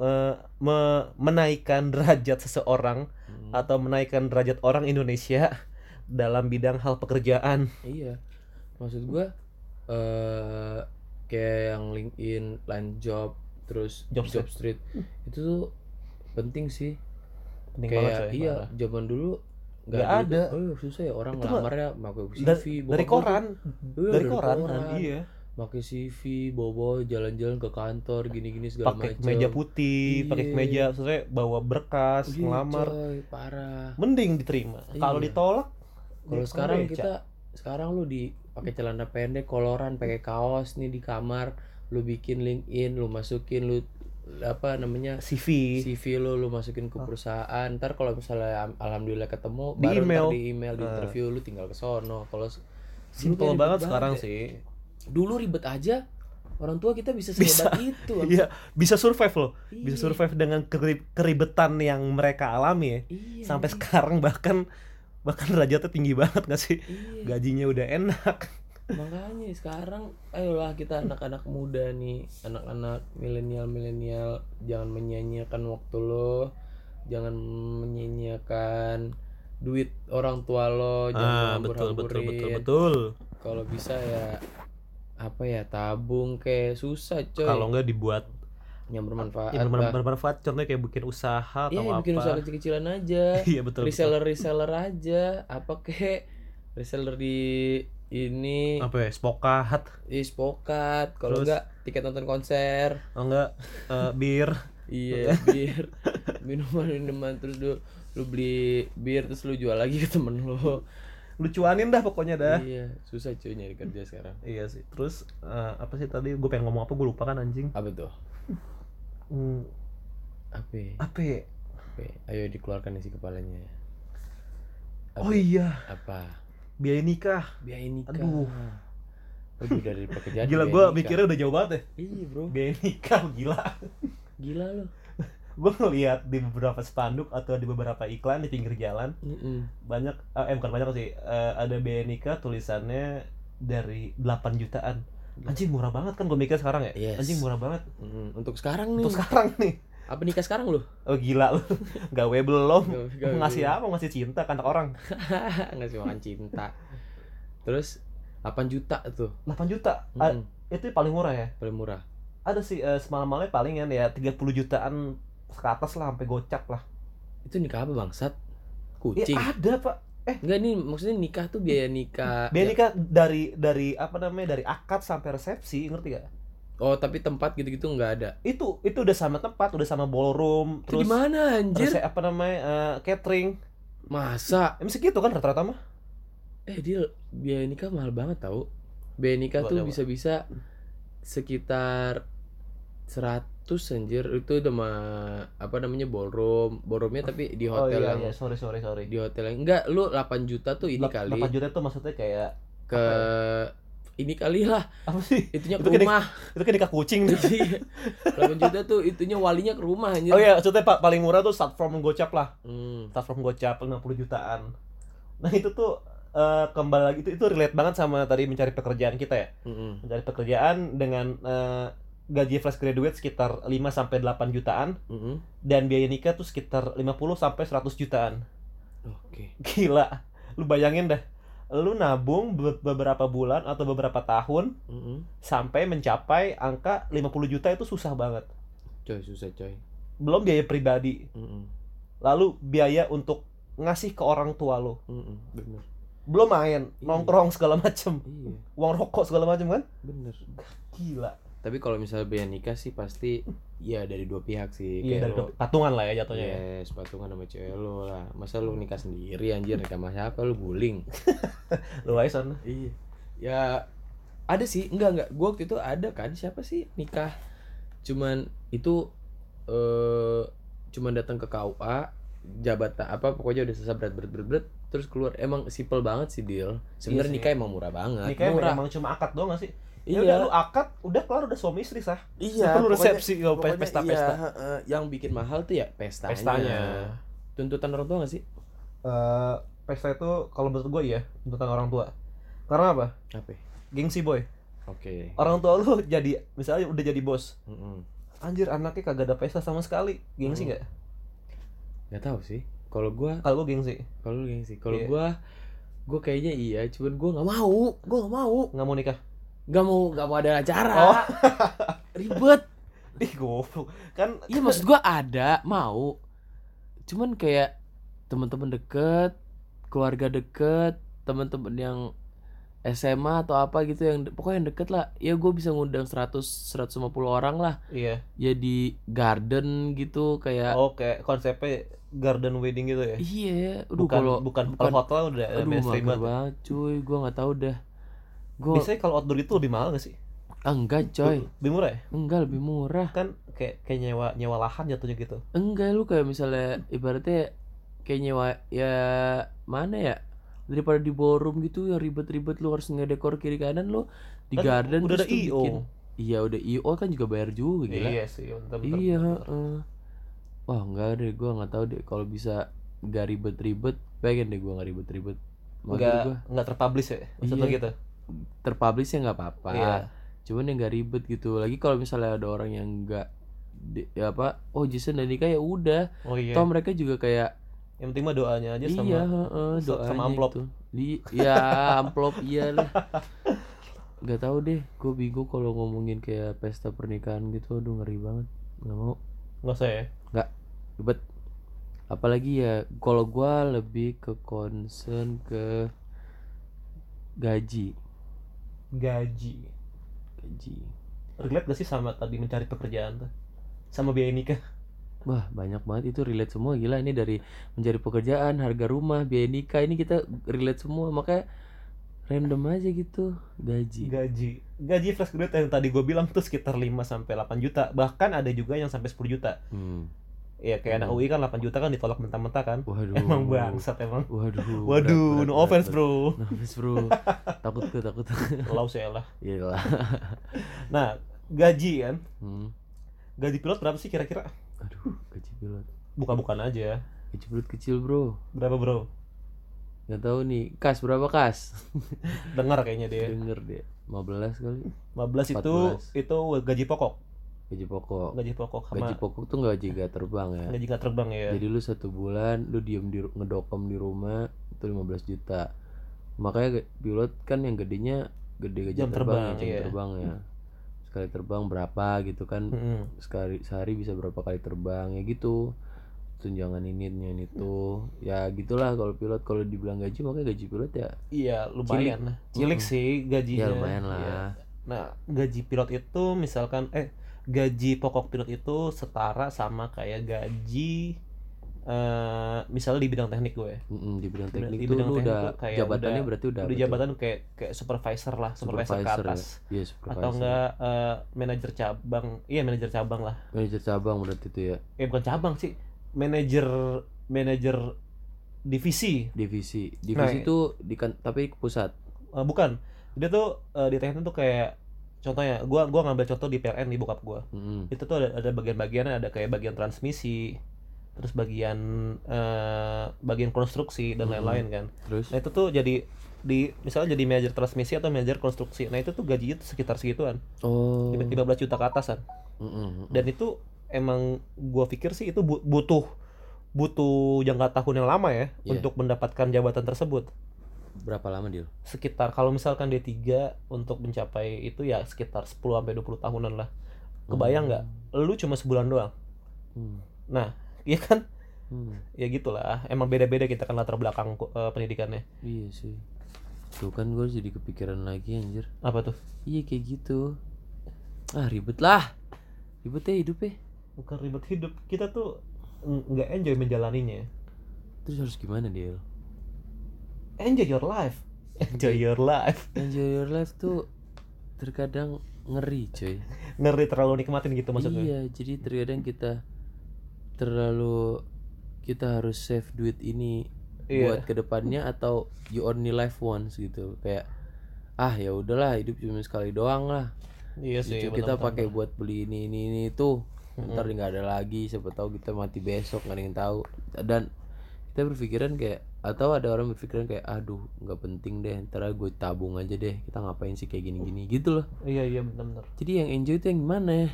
[SPEAKER 1] me- menaikkan derajat seseorang
[SPEAKER 2] Mm.
[SPEAKER 1] atau menaikkan derajat orang Indonesia dalam bidang hal pekerjaan
[SPEAKER 2] iya maksud gua eh kayak yang LinkedIn, Line Job, terus
[SPEAKER 1] Jobstreet.
[SPEAKER 2] Jobstreet itu tuh penting sih.
[SPEAKER 1] penting banget
[SPEAKER 2] kayak
[SPEAKER 1] coy,
[SPEAKER 2] iya,
[SPEAKER 1] parah.
[SPEAKER 2] zaman dulu
[SPEAKER 1] Nggak
[SPEAKER 2] ada.
[SPEAKER 1] ada.
[SPEAKER 2] Oh, susah ya orang
[SPEAKER 1] Itu mah
[SPEAKER 2] ngelamarnya pakai CV, bokap
[SPEAKER 1] dari koran
[SPEAKER 2] Iya,
[SPEAKER 1] dari koran, iya
[SPEAKER 2] pakai CV, bawa jalan-jalan ke kantor gini-gini segala
[SPEAKER 1] pakai
[SPEAKER 2] macam.
[SPEAKER 1] meja putih pakai
[SPEAKER 2] Iya.
[SPEAKER 1] meja maksudnya bawa berkas
[SPEAKER 2] Iya,
[SPEAKER 1] ngelamar
[SPEAKER 2] coy, parah.
[SPEAKER 1] mending diterima kalau
[SPEAKER 2] Iya.
[SPEAKER 1] ditolak
[SPEAKER 2] Kalau
[SPEAKER 1] ya
[SPEAKER 2] sekarang kita sekarang lu di pakai celana pendek, koloran, pakai kaos nih di kamar, lu bikin LinkedIn, lu masukin lu apa namanya
[SPEAKER 1] CV
[SPEAKER 2] CV lu lu masukin ke perusahaan. Ntar kalau misalnya am- alhamdulillah ketemu
[SPEAKER 1] Di
[SPEAKER 2] baru
[SPEAKER 1] email.
[SPEAKER 2] ntar di email di interview lu tinggal ke sono. Kalau
[SPEAKER 1] simple banget sekarang sih
[SPEAKER 2] Dulu ribet aja. Orang tua kita bisa
[SPEAKER 1] Bisa.
[SPEAKER 2] sehebat itu.
[SPEAKER 1] iya bisa survive loh bisa
[SPEAKER 2] Iya.
[SPEAKER 1] survive dengan keri- keribetan yang mereka alami ya
[SPEAKER 2] Iya,
[SPEAKER 1] sampai
[SPEAKER 2] iya,
[SPEAKER 1] sekarang bahkan bahkan derajatnya tinggi banget gak sih
[SPEAKER 2] iya.
[SPEAKER 1] gajinya udah enak
[SPEAKER 2] Makanya sekarang ayolah kita anak-anak muda nih, anak-anak milenial-milenial jangan menyanyiakan waktu lo, jangan menyanyiakan duit orang tua lo, jangan.
[SPEAKER 1] Ah, betul
[SPEAKER 2] Kalau bisa ya apa ya tabung kayak susah coy.
[SPEAKER 1] Kalau nggak dibuat
[SPEAKER 2] yang bermanfaat
[SPEAKER 1] yang bermanfaat, bermanfaat contohnya kayak bikin usaha atau
[SPEAKER 2] Iya,
[SPEAKER 1] apa.
[SPEAKER 2] bikin usaha kecil-kecilan aja.
[SPEAKER 1] iya betul betul.
[SPEAKER 2] reseller reseller aja. Apa kek reseller di ini.
[SPEAKER 1] Apa ya spokat.
[SPEAKER 2] Di spokat. Kalau enggak tiket nonton konser.
[SPEAKER 1] Oh enggak eh, bir.
[SPEAKER 2] Iya bir. Minuman minuman terus lu lu beli bir terus lu jual lagi ke temen lu
[SPEAKER 1] lucuanin dah pokoknya dah.
[SPEAKER 2] Iya susah cuy nyari kerja sekarang.
[SPEAKER 1] Iya sih. Terus eh, apa sih tadi? Gue pengen ngomong apa? Gue lupa kan anjing.
[SPEAKER 2] Apa tuh?
[SPEAKER 1] Hmm,
[SPEAKER 2] apa?
[SPEAKER 1] Apa?
[SPEAKER 2] Apa? Ayo dikeluarkan isi kepalanya. Apa?
[SPEAKER 1] oh iya.
[SPEAKER 2] Apa?
[SPEAKER 1] Biaya nikah.
[SPEAKER 2] Biaya nikah.
[SPEAKER 1] Aduh.
[SPEAKER 2] Lebih dari pekerjaan
[SPEAKER 1] gila gue mikirnya udah jauh banget ya
[SPEAKER 2] iya bro.
[SPEAKER 1] Biaya nikah gila.
[SPEAKER 2] Gila lo
[SPEAKER 1] gue ngeliat di beberapa spanduk atau di beberapa iklan di pinggir jalan
[SPEAKER 2] Mm-mm.
[SPEAKER 1] banyak eh bukan banyak sih eh, ada biaya nikah tulisannya dari 8 jutaan. Anjing murah banget kan gue mikir sekarang ya?
[SPEAKER 2] Yes.
[SPEAKER 1] anjing murah banget.
[SPEAKER 2] Mm, untuk sekarang nih.
[SPEAKER 1] Untuk sekarang nih.
[SPEAKER 2] Apa nikah sekarang lu?
[SPEAKER 1] Oh gila lu. Gawe belum.
[SPEAKER 2] Gawe-
[SPEAKER 1] ngasih apa? Ngasih cinta ke anak orang.
[SPEAKER 2] Ngasih makan cinta. Terus 8 juta tuh.
[SPEAKER 1] 8 juta? Ah,
[SPEAKER 2] Mm-mm.
[SPEAKER 1] itu paling murah ya?
[SPEAKER 2] Paling murah.
[SPEAKER 1] Ada sih eh, semalam-malamnya palingan ya 30 jutaan ke atas lah sampai gocap lah.
[SPEAKER 2] Itu nikah apa bangsat?
[SPEAKER 1] Ya
[SPEAKER 2] kucing.
[SPEAKER 1] ada pak.
[SPEAKER 2] Enggak nih maksudnya nikah tuh biaya nikah
[SPEAKER 1] biaya
[SPEAKER 2] ya-
[SPEAKER 1] nikah dari dari apa namanya dari akad sampai resepsi ngerti gak
[SPEAKER 2] oh tapi tempat gitu-gitu nggak ada?
[SPEAKER 1] Itu itu udah sama tempat udah sama ballroom
[SPEAKER 2] itu
[SPEAKER 1] terus
[SPEAKER 2] di mana anjir?
[SPEAKER 1] rese- apa namanya eh, catering.
[SPEAKER 2] Masa?
[SPEAKER 1] Emang segitu kan rata-rata mah.
[SPEAKER 2] Eh dia biaya nikah mahal banget tau. Biaya nikah tuh bisa-bisa sekitar 100 anjir. Itu udah mah apa namanya ballroom. Ballroomnya tapi di
[SPEAKER 1] oh
[SPEAKER 2] hotel
[SPEAKER 1] iya
[SPEAKER 2] yang
[SPEAKER 1] iya. Sorry sorry sorry.
[SPEAKER 2] di hotel yang enggak lu 8 juta tuh ini
[SPEAKER 1] Lap-
[SPEAKER 2] kali.
[SPEAKER 1] 8 juta tuh maksudnya kayak
[SPEAKER 2] ke ini kali lah.
[SPEAKER 1] Apa sih?
[SPEAKER 2] Itunya
[SPEAKER 1] Itu
[SPEAKER 2] ke
[SPEAKER 1] kan
[SPEAKER 2] rumah.
[SPEAKER 1] itu kan nikah kucing
[SPEAKER 2] Iya. 8 juta tuh itunya walinya ke rumah anjir.
[SPEAKER 1] Oh iya maksudnya pak paling murah tuh start from gocap lah.
[SPEAKER 2] Hmm.
[SPEAKER 1] start from gocap 50 jutaan. Nah itu tuh eh, kembali lagi itu itu relate banget sama tadi mencari pekerjaan kita ya.
[SPEAKER 2] Mm-mm.
[SPEAKER 1] mencari pekerjaan dengan eh, gaji fresh graduate sekitar 5 sampai 8 jutaan
[SPEAKER 2] Mm-mm.
[SPEAKER 1] dan biaya nikah tuh sekitar 50 sampai 100 jutaan.
[SPEAKER 2] oke
[SPEAKER 1] Gila. Lu bayangin dah. Lu nabung be- beberapa bulan atau beberapa tahun
[SPEAKER 2] Mm-mm.
[SPEAKER 1] sampai mencapai angka 50 juta itu susah banget.
[SPEAKER 2] coy susah coy
[SPEAKER 1] Belum biaya pribadi.
[SPEAKER 2] Mm-mm.
[SPEAKER 1] Lalu biaya untuk ngasih ke orang tua lo.
[SPEAKER 2] Mm-mm. bener
[SPEAKER 1] belum main nongkrong segala macem
[SPEAKER 2] iya
[SPEAKER 1] uang rokok segala macem kan
[SPEAKER 2] bener
[SPEAKER 1] gila
[SPEAKER 2] tapi kalau misalnya biaya nikah sih pasti ya dari dua pihak sih.
[SPEAKER 1] Iya dari
[SPEAKER 2] lo-
[SPEAKER 1] patungan lah ya jatuhnya ya.
[SPEAKER 2] Yes, patungan sama cewek lo lah. Masa lu nikah sendiri anjir? Nikah sama siapa? Lu guling.
[SPEAKER 1] lu aja sana
[SPEAKER 2] iya. Ya ada sih, enggak enggak. Gua waktu itu ada kan. Siapa sih nikah? Cuman itu eh cuman datang ke KUA jabatan apa pokoknya udah selesai berat berat berat, berat terus keluar. Emang simple banget sih deal sebenarnya
[SPEAKER 1] Iya
[SPEAKER 2] nikah emang murah banget.
[SPEAKER 1] Nikahnya
[SPEAKER 2] murah.
[SPEAKER 1] emang cuma akad doang gak sih
[SPEAKER 2] iya.
[SPEAKER 1] Ya udah lu akad udah kelar udah suami istri sah.
[SPEAKER 2] Iya
[SPEAKER 1] perlu resepsi oh,
[SPEAKER 2] pokoknya
[SPEAKER 1] pesta
[SPEAKER 2] iya,
[SPEAKER 1] pesta
[SPEAKER 2] heeh. yang bikin mahal tuh ya pestanya,
[SPEAKER 1] pestanya.
[SPEAKER 2] Tuntutan orang tua gak sih?
[SPEAKER 1] Eh, pesta itu kalau menurut gue ya tentang orang tua. Karena apa?
[SPEAKER 2] Apa?
[SPEAKER 1] Gengsi boy.
[SPEAKER 2] Oke.
[SPEAKER 1] Orang tua lu jadi misalnya udah jadi bos.
[SPEAKER 2] Mm-mm.
[SPEAKER 1] anjir anaknya kagak ada pesta sama sekali. Gengsi
[SPEAKER 2] Hmm.
[SPEAKER 1] nggak?
[SPEAKER 2] Nggak tahu sih. Kalau gua
[SPEAKER 1] kalau gue gengsi.
[SPEAKER 2] Kalau lu gengsi. Kalau
[SPEAKER 1] Iya.
[SPEAKER 2] gua gua kayaknya iya cuman gua nggak mau. Gua nggak mau.
[SPEAKER 1] Nggak mau nikah
[SPEAKER 2] nggak mau nggak mau ada acara.
[SPEAKER 1] Oh.
[SPEAKER 2] ribet.
[SPEAKER 1] Ih goblok. Kan
[SPEAKER 2] iya maksud gua ada mau. Cuman kayak teman-teman deket keluarga deket teman-teman yang SMA atau apa gitu yang pokoknya yang deket lah. Ya gue bisa ngundang 100 150 orang lah.
[SPEAKER 1] Iya.
[SPEAKER 2] Ya di garden gitu kayak
[SPEAKER 1] oke konsepnya garden wedding gitu ya?
[SPEAKER 2] Iya. Aduh
[SPEAKER 1] bukan
[SPEAKER 2] kalau
[SPEAKER 1] bukan, kalau hotel udah
[SPEAKER 2] aduh mager
[SPEAKER 1] banget.
[SPEAKER 2] banget cuy. Gue nggak tahu dah gue
[SPEAKER 1] biasanya kalau outdoor itu lebih mahal gak sih?
[SPEAKER 2] Ah, enggak coy.
[SPEAKER 1] Lebih murah ya?
[SPEAKER 2] Enggak lebih murah.
[SPEAKER 1] Kan kayak kayak nyewa nyewa lahan jatuhnya gitu.
[SPEAKER 2] Enggak lu kayak misalnya ibaratnya kayak nyewa ya mana ya? Daripada di ballroom gitu yang ribet-ribet lu harus ngedekor kiri kanan lu di
[SPEAKER 1] Kan
[SPEAKER 2] garden
[SPEAKER 1] udah ada IO.
[SPEAKER 2] bikin- iya udah io kan juga bayar juga gila.
[SPEAKER 1] Iya sih bentar, bentar,
[SPEAKER 2] iya
[SPEAKER 1] bentar.
[SPEAKER 2] heeh. wah enggak deh gua nggak tahu deh kalau bisa nggak ribet-ribet. Pengen deh gua nggak ribet-ribet. Mager
[SPEAKER 1] nggak
[SPEAKER 2] gua.
[SPEAKER 1] nggak terpublish ya?
[SPEAKER 2] Iya.
[SPEAKER 1] gitu
[SPEAKER 2] terpublish ya nggak apa-apa.
[SPEAKER 1] Iya.
[SPEAKER 2] cuman yang nggak ribet gitu. Lagi kalau misalnya ada orang yang nggak ya apa oh Jason dan nikah ya udah.
[SPEAKER 1] Oh iya.
[SPEAKER 2] Toh mereka juga kayak
[SPEAKER 1] yang penting mah doanya aja sama
[SPEAKER 2] iya
[SPEAKER 1] sa-
[SPEAKER 2] doanya
[SPEAKER 1] sama amplop.
[SPEAKER 2] itu. di ya amplop iya lah. Nggak tahu deh gue bingung kalau ngomongin kayak pesta pernikahan gitu. Aduh ngeri banget. Nggak mau.
[SPEAKER 1] Nggak usah ya?
[SPEAKER 2] Ribet. Apalagi ya kalau gua lebih ke concern ke gaji
[SPEAKER 1] gaji.
[SPEAKER 2] Gaji.
[SPEAKER 1] Relate gak sih sama tadi mencari pekerjaan tuh? Sama biaya nikah?
[SPEAKER 2] Wah banyak banget itu relate semua. Gila ini dari mencari pekerjaan harga rumah biaya nikah ini kita relate semua. Makanya random aja gitu. Gaji.
[SPEAKER 1] Gaji. Gaji fresh graduate yang tadi gue bilang tuh sekitar 5 sampai 8 juta. Bahkan ada juga yang sampai 10 juta.
[SPEAKER 2] Hmm.
[SPEAKER 1] Ya kayak anak
[SPEAKER 2] Hmm.
[SPEAKER 1] UI kan 8 juta kan ditolak mentah-mentah kan?
[SPEAKER 2] Waduh.
[SPEAKER 1] Emang bangsat emang.
[SPEAKER 2] Waduh
[SPEAKER 1] waduh
[SPEAKER 2] berat,
[SPEAKER 1] no
[SPEAKER 2] berat,
[SPEAKER 1] offense
[SPEAKER 2] berat,
[SPEAKER 1] bro.
[SPEAKER 2] No offense bro. Takut gue takut
[SPEAKER 1] lau saya lah
[SPEAKER 2] iya lah
[SPEAKER 1] nah gaji kan?
[SPEAKER 2] Hmm.
[SPEAKER 1] gaji pilot berapa sih kira-kira?
[SPEAKER 2] Aduh gaji pilot.
[SPEAKER 1] Buka-bukan aja.
[SPEAKER 2] Gaji pilot kecil bro.
[SPEAKER 1] Berapa bro?
[SPEAKER 2] Nggak tahu nih. Kas berapa kas?
[SPEAKER 1] Dengar kayaknya dia.
[SPEAKER 2] Denger deh 15 kali.
[SPEAKER 1] 15 itu
[SPEAKER 2] 14.
[SPEAKER 1] itu gaji pokok
[SPEAKER 2] gaji pokok.
[SPEAKER 1] Gaji pokok sama
[SPEAKER 2] gaji pokok tuh gaji gak terbang ya.
[SPEAKER 1] Gaji nggak terbang ya.
[SPEAKER 2] Jadi lu satu bulan lu diem di ngedokom di rumah itu 15 juta. Makanya pilot kan yang gedenya gede gaji
[SPEAKER 1] Jam
[SPEAKER 2] terbang,
[SPEAKER 1] terbang,
[SPEAKER 2] ya, jam
[SPEAKER 1] iya.
[SPEAKER 2] terbang ya. Sekali terbang berapa gitu kan.
[SPEAKER 1] Mm-mm.
[SPEAKER 2] sekali sehari bisa berapa kali terbang ya gitu. Tunjangan ini tunjangan itu ya gitulah kalau pilot. Kalau dibilang gaji makanya gaji pilot ya
[SPEAKER 1] iya lumayan. Lah cilik
[SPEAKER 2] Mm-mm.
[SPEAKER 1] sih gajinya.
[SPEAKER 2] Ya lumayan lah.
[SPEAKER 1] Iya. nah gaji pilot itu misalkan eh gaji pokok pilot itu setara sama kayak gaji eh misalnya di bidang teknik gue.
[SPEAKER 2] Mm-mm, di bidang
[SPEAKER 1] Di
[SPEAKER 2] teknik
[SPEAKER 1] bidang
[SPEAKER 2] tuh lu
[SPEAKER 1] teknik
[SPEAKER 2] udah
[SPEAKER 1] kayak
[SPEAKER 2] jabatannya
[SPEAKER 1] udah-
[SPEAKER 2] berarti udah
[SPEAKER 1] udah jabatan kayak kayak supervisor lah supervisor, ke
[SPEAKER 2] ya?
[SPEAKER 1] atas.
[SPEAKER 2] Iya, supervisor.
[SPEAKER 1] atau enggak eh, manajer cabang. Iya manajer cabang lah.
[SPEAKER 2] Manajer cabang berarti itu ya.
[SPEAKER 1] Eh bukan cabang sih. Manajer manajer divisi.
[SPEAKER 2] Divisi. Divisi
[SPEAKER 1] Nah,
[SPEAKER 2] di kan tapi pusat.
[SPEAKER 1] Eh, bukan. Dia tuh eh, di teknik tuh kayak contohnya gua gua ngambil contoh di PLN di bokap gua
[SPEAKER 2] Mm-mm.
[SPEAKER 1] itu tuh ada ada bagian-bagiannya ada kayak bagian transmisi terus bagian eh, bagian konstruksi dan
[SPEAKER 2] Hmm.
[SPEAKER 1] lain-lain kan
[SPEAKER 2] terus
[SPEAKER 1] nah itu tuh jadi di misalnya jadi manajer transmisi atau manajer konstruksi nah itu tuh gajinya tuh sekitar segituan
[SPEAKER 2] oh
[SPEAKER 1] 15 juta ke atasan
[SPEAKER 2] Mm-mm.
[SPEAKER 1] dan itu emang gua pikir sih itu bu- butuh butuh jangka tahun yang lama ya
[SPEAKER 2] Iya.
[SPEAKER 1] untuk mendapatkan jabatan tersebut
[SPEAKER 2] berapa lama dia
[SPEAKER 1] sekitar kalau misalkan D3 untuk mencapai itu ya sekitar 10 sampai 20 tahunan lah. Kebayang nggak? Lu cuma sebulan doang.
[SPEAKER 2] Hmm.
[SPEAKER 1] nah iya kan?
[SPEAKER 2] Hmm.
[SPEAKER 1] ya gitulah. Emang beda-beda kita kan latar belakang eh, pendidikannya.
[SPEAKER 2] Iya sih. Tuh kan gue jadi kepikiran lagi anjir.
[SPEAKER 1] Apa tuh?
[SPEAKER 2] iya kayak gitu. Ah ribet lah. Ribet ya hidup ya.
[SPEAKER 1] Bukan ribet hidup. Kita tuh ng- nggak enjoy menjalaninya.
[SPEAKER 2] terus harus gimana dia
[SPEAKER 1] Enjoy your life. Enjoy your life.
[SPEAKER 2] enjoy your life tuh terkadang ngeri coy
[SPEAKER 1] Ngeri terlalu nikmatin gitu maksudnya.
[SPEAKER 2] iya jadi terkadang kita terlalu kita harus save duit ini
[SPEAKER 1] Iya.
[SPEAKER 2] buat ke depannya atau you only live once gitu kayak ah ya udahlah hidup cuma sekali doang lah
[SPEAKER 1] Iya sih.
[SPEAKER 2] Gitu, kita pakai buat beli ini ini ini itu ntar nggak ada lagi siapa tahu kita mati besok nggak ada yang tahu dan kita berpikiran kayak atau ada orang berpikiran kayak aduh nggak penting deh ntar gue tabung aja deh kita ngapain sih kayak gini gini gitu loh
[SPEAKER 1] Iya iya benar-benar.
[SPEAKER 2] jadi yang enjoy itu yang gimana ya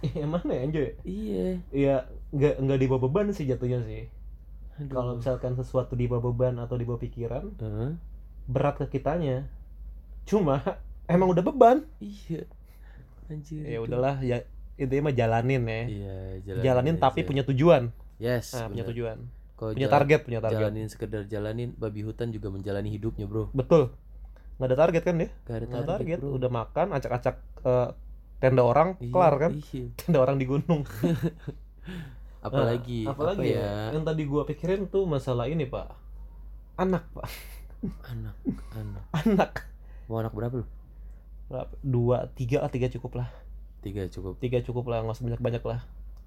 [SPEAKER 1] Yang mana ya enjoy?
[SPEAKER 2] iya
[SPEAKER 1] Iya nggak nggak di bawah beban sih jatuhnya sih. Kalau misalkan sesuatu di bawah beban atau di bawah pikiran
[SPEAKER 2] Heeh.
[SPEAKER 1] berat ke kitanya. Cuma emang udah beban.
[SPEAKER 2] iya anjir
[SPEAKER 1] Ya
[SPEAKER 2] itu.
[SPEAKER 1] udahlah ya intinya mah jalanin ya.
[SPEAKER 2] iya
[SPEAKER 1] Jalanin tapi punya tujuan.
[SPEAKER 2] yes
[SPEAKER 1] Nah, punya tujuan.
[SPEAKER 2] Kalau
[SPEAKER 1] Punya
[SPEAKER 2] jalan-
[SPEAKER 1] target, punya target.
[SPEAKER 2] jalanin sekedar jalanin babi hutan juga menjalani hidupnya bro
[SPEAKER 1] Betul. Nggak ada target kan dia?
[SPEAKER 2] ada
[SPEAKER 1] Nggak ada target.
[SPEAKER 2] bro.
[SPEAKER 1] Udah makan, acak-acak eh, tenda orang,
[SPEAKER 2] Iya,
[SPEAKER 1] kelar kan?
[SPEAKER 2] iya.
[SPEAKER 1] Tenda orang di gunung.
[SPEAKER 2] apalagi
[SPEAKER 1] Nah, apalagi
[SPEAKER 2] apa
[SPEAKER 1] ya? Yang tadi gua pikirin tuh masalah ini, Pak. Anak, Pak.
[SPEAKER 2] anak anak
[SPEAKER 1] Anak.
[SPEAKER 2] mau anak berapa lu
[SPEAKER 1] Berapa? Dua, tiga lah, tiga cukup lah.
[SPEAKER 2] tiga cukup
[SPEAKER 1] Tiga cukup lah, nggak usah banyak-banyak lah.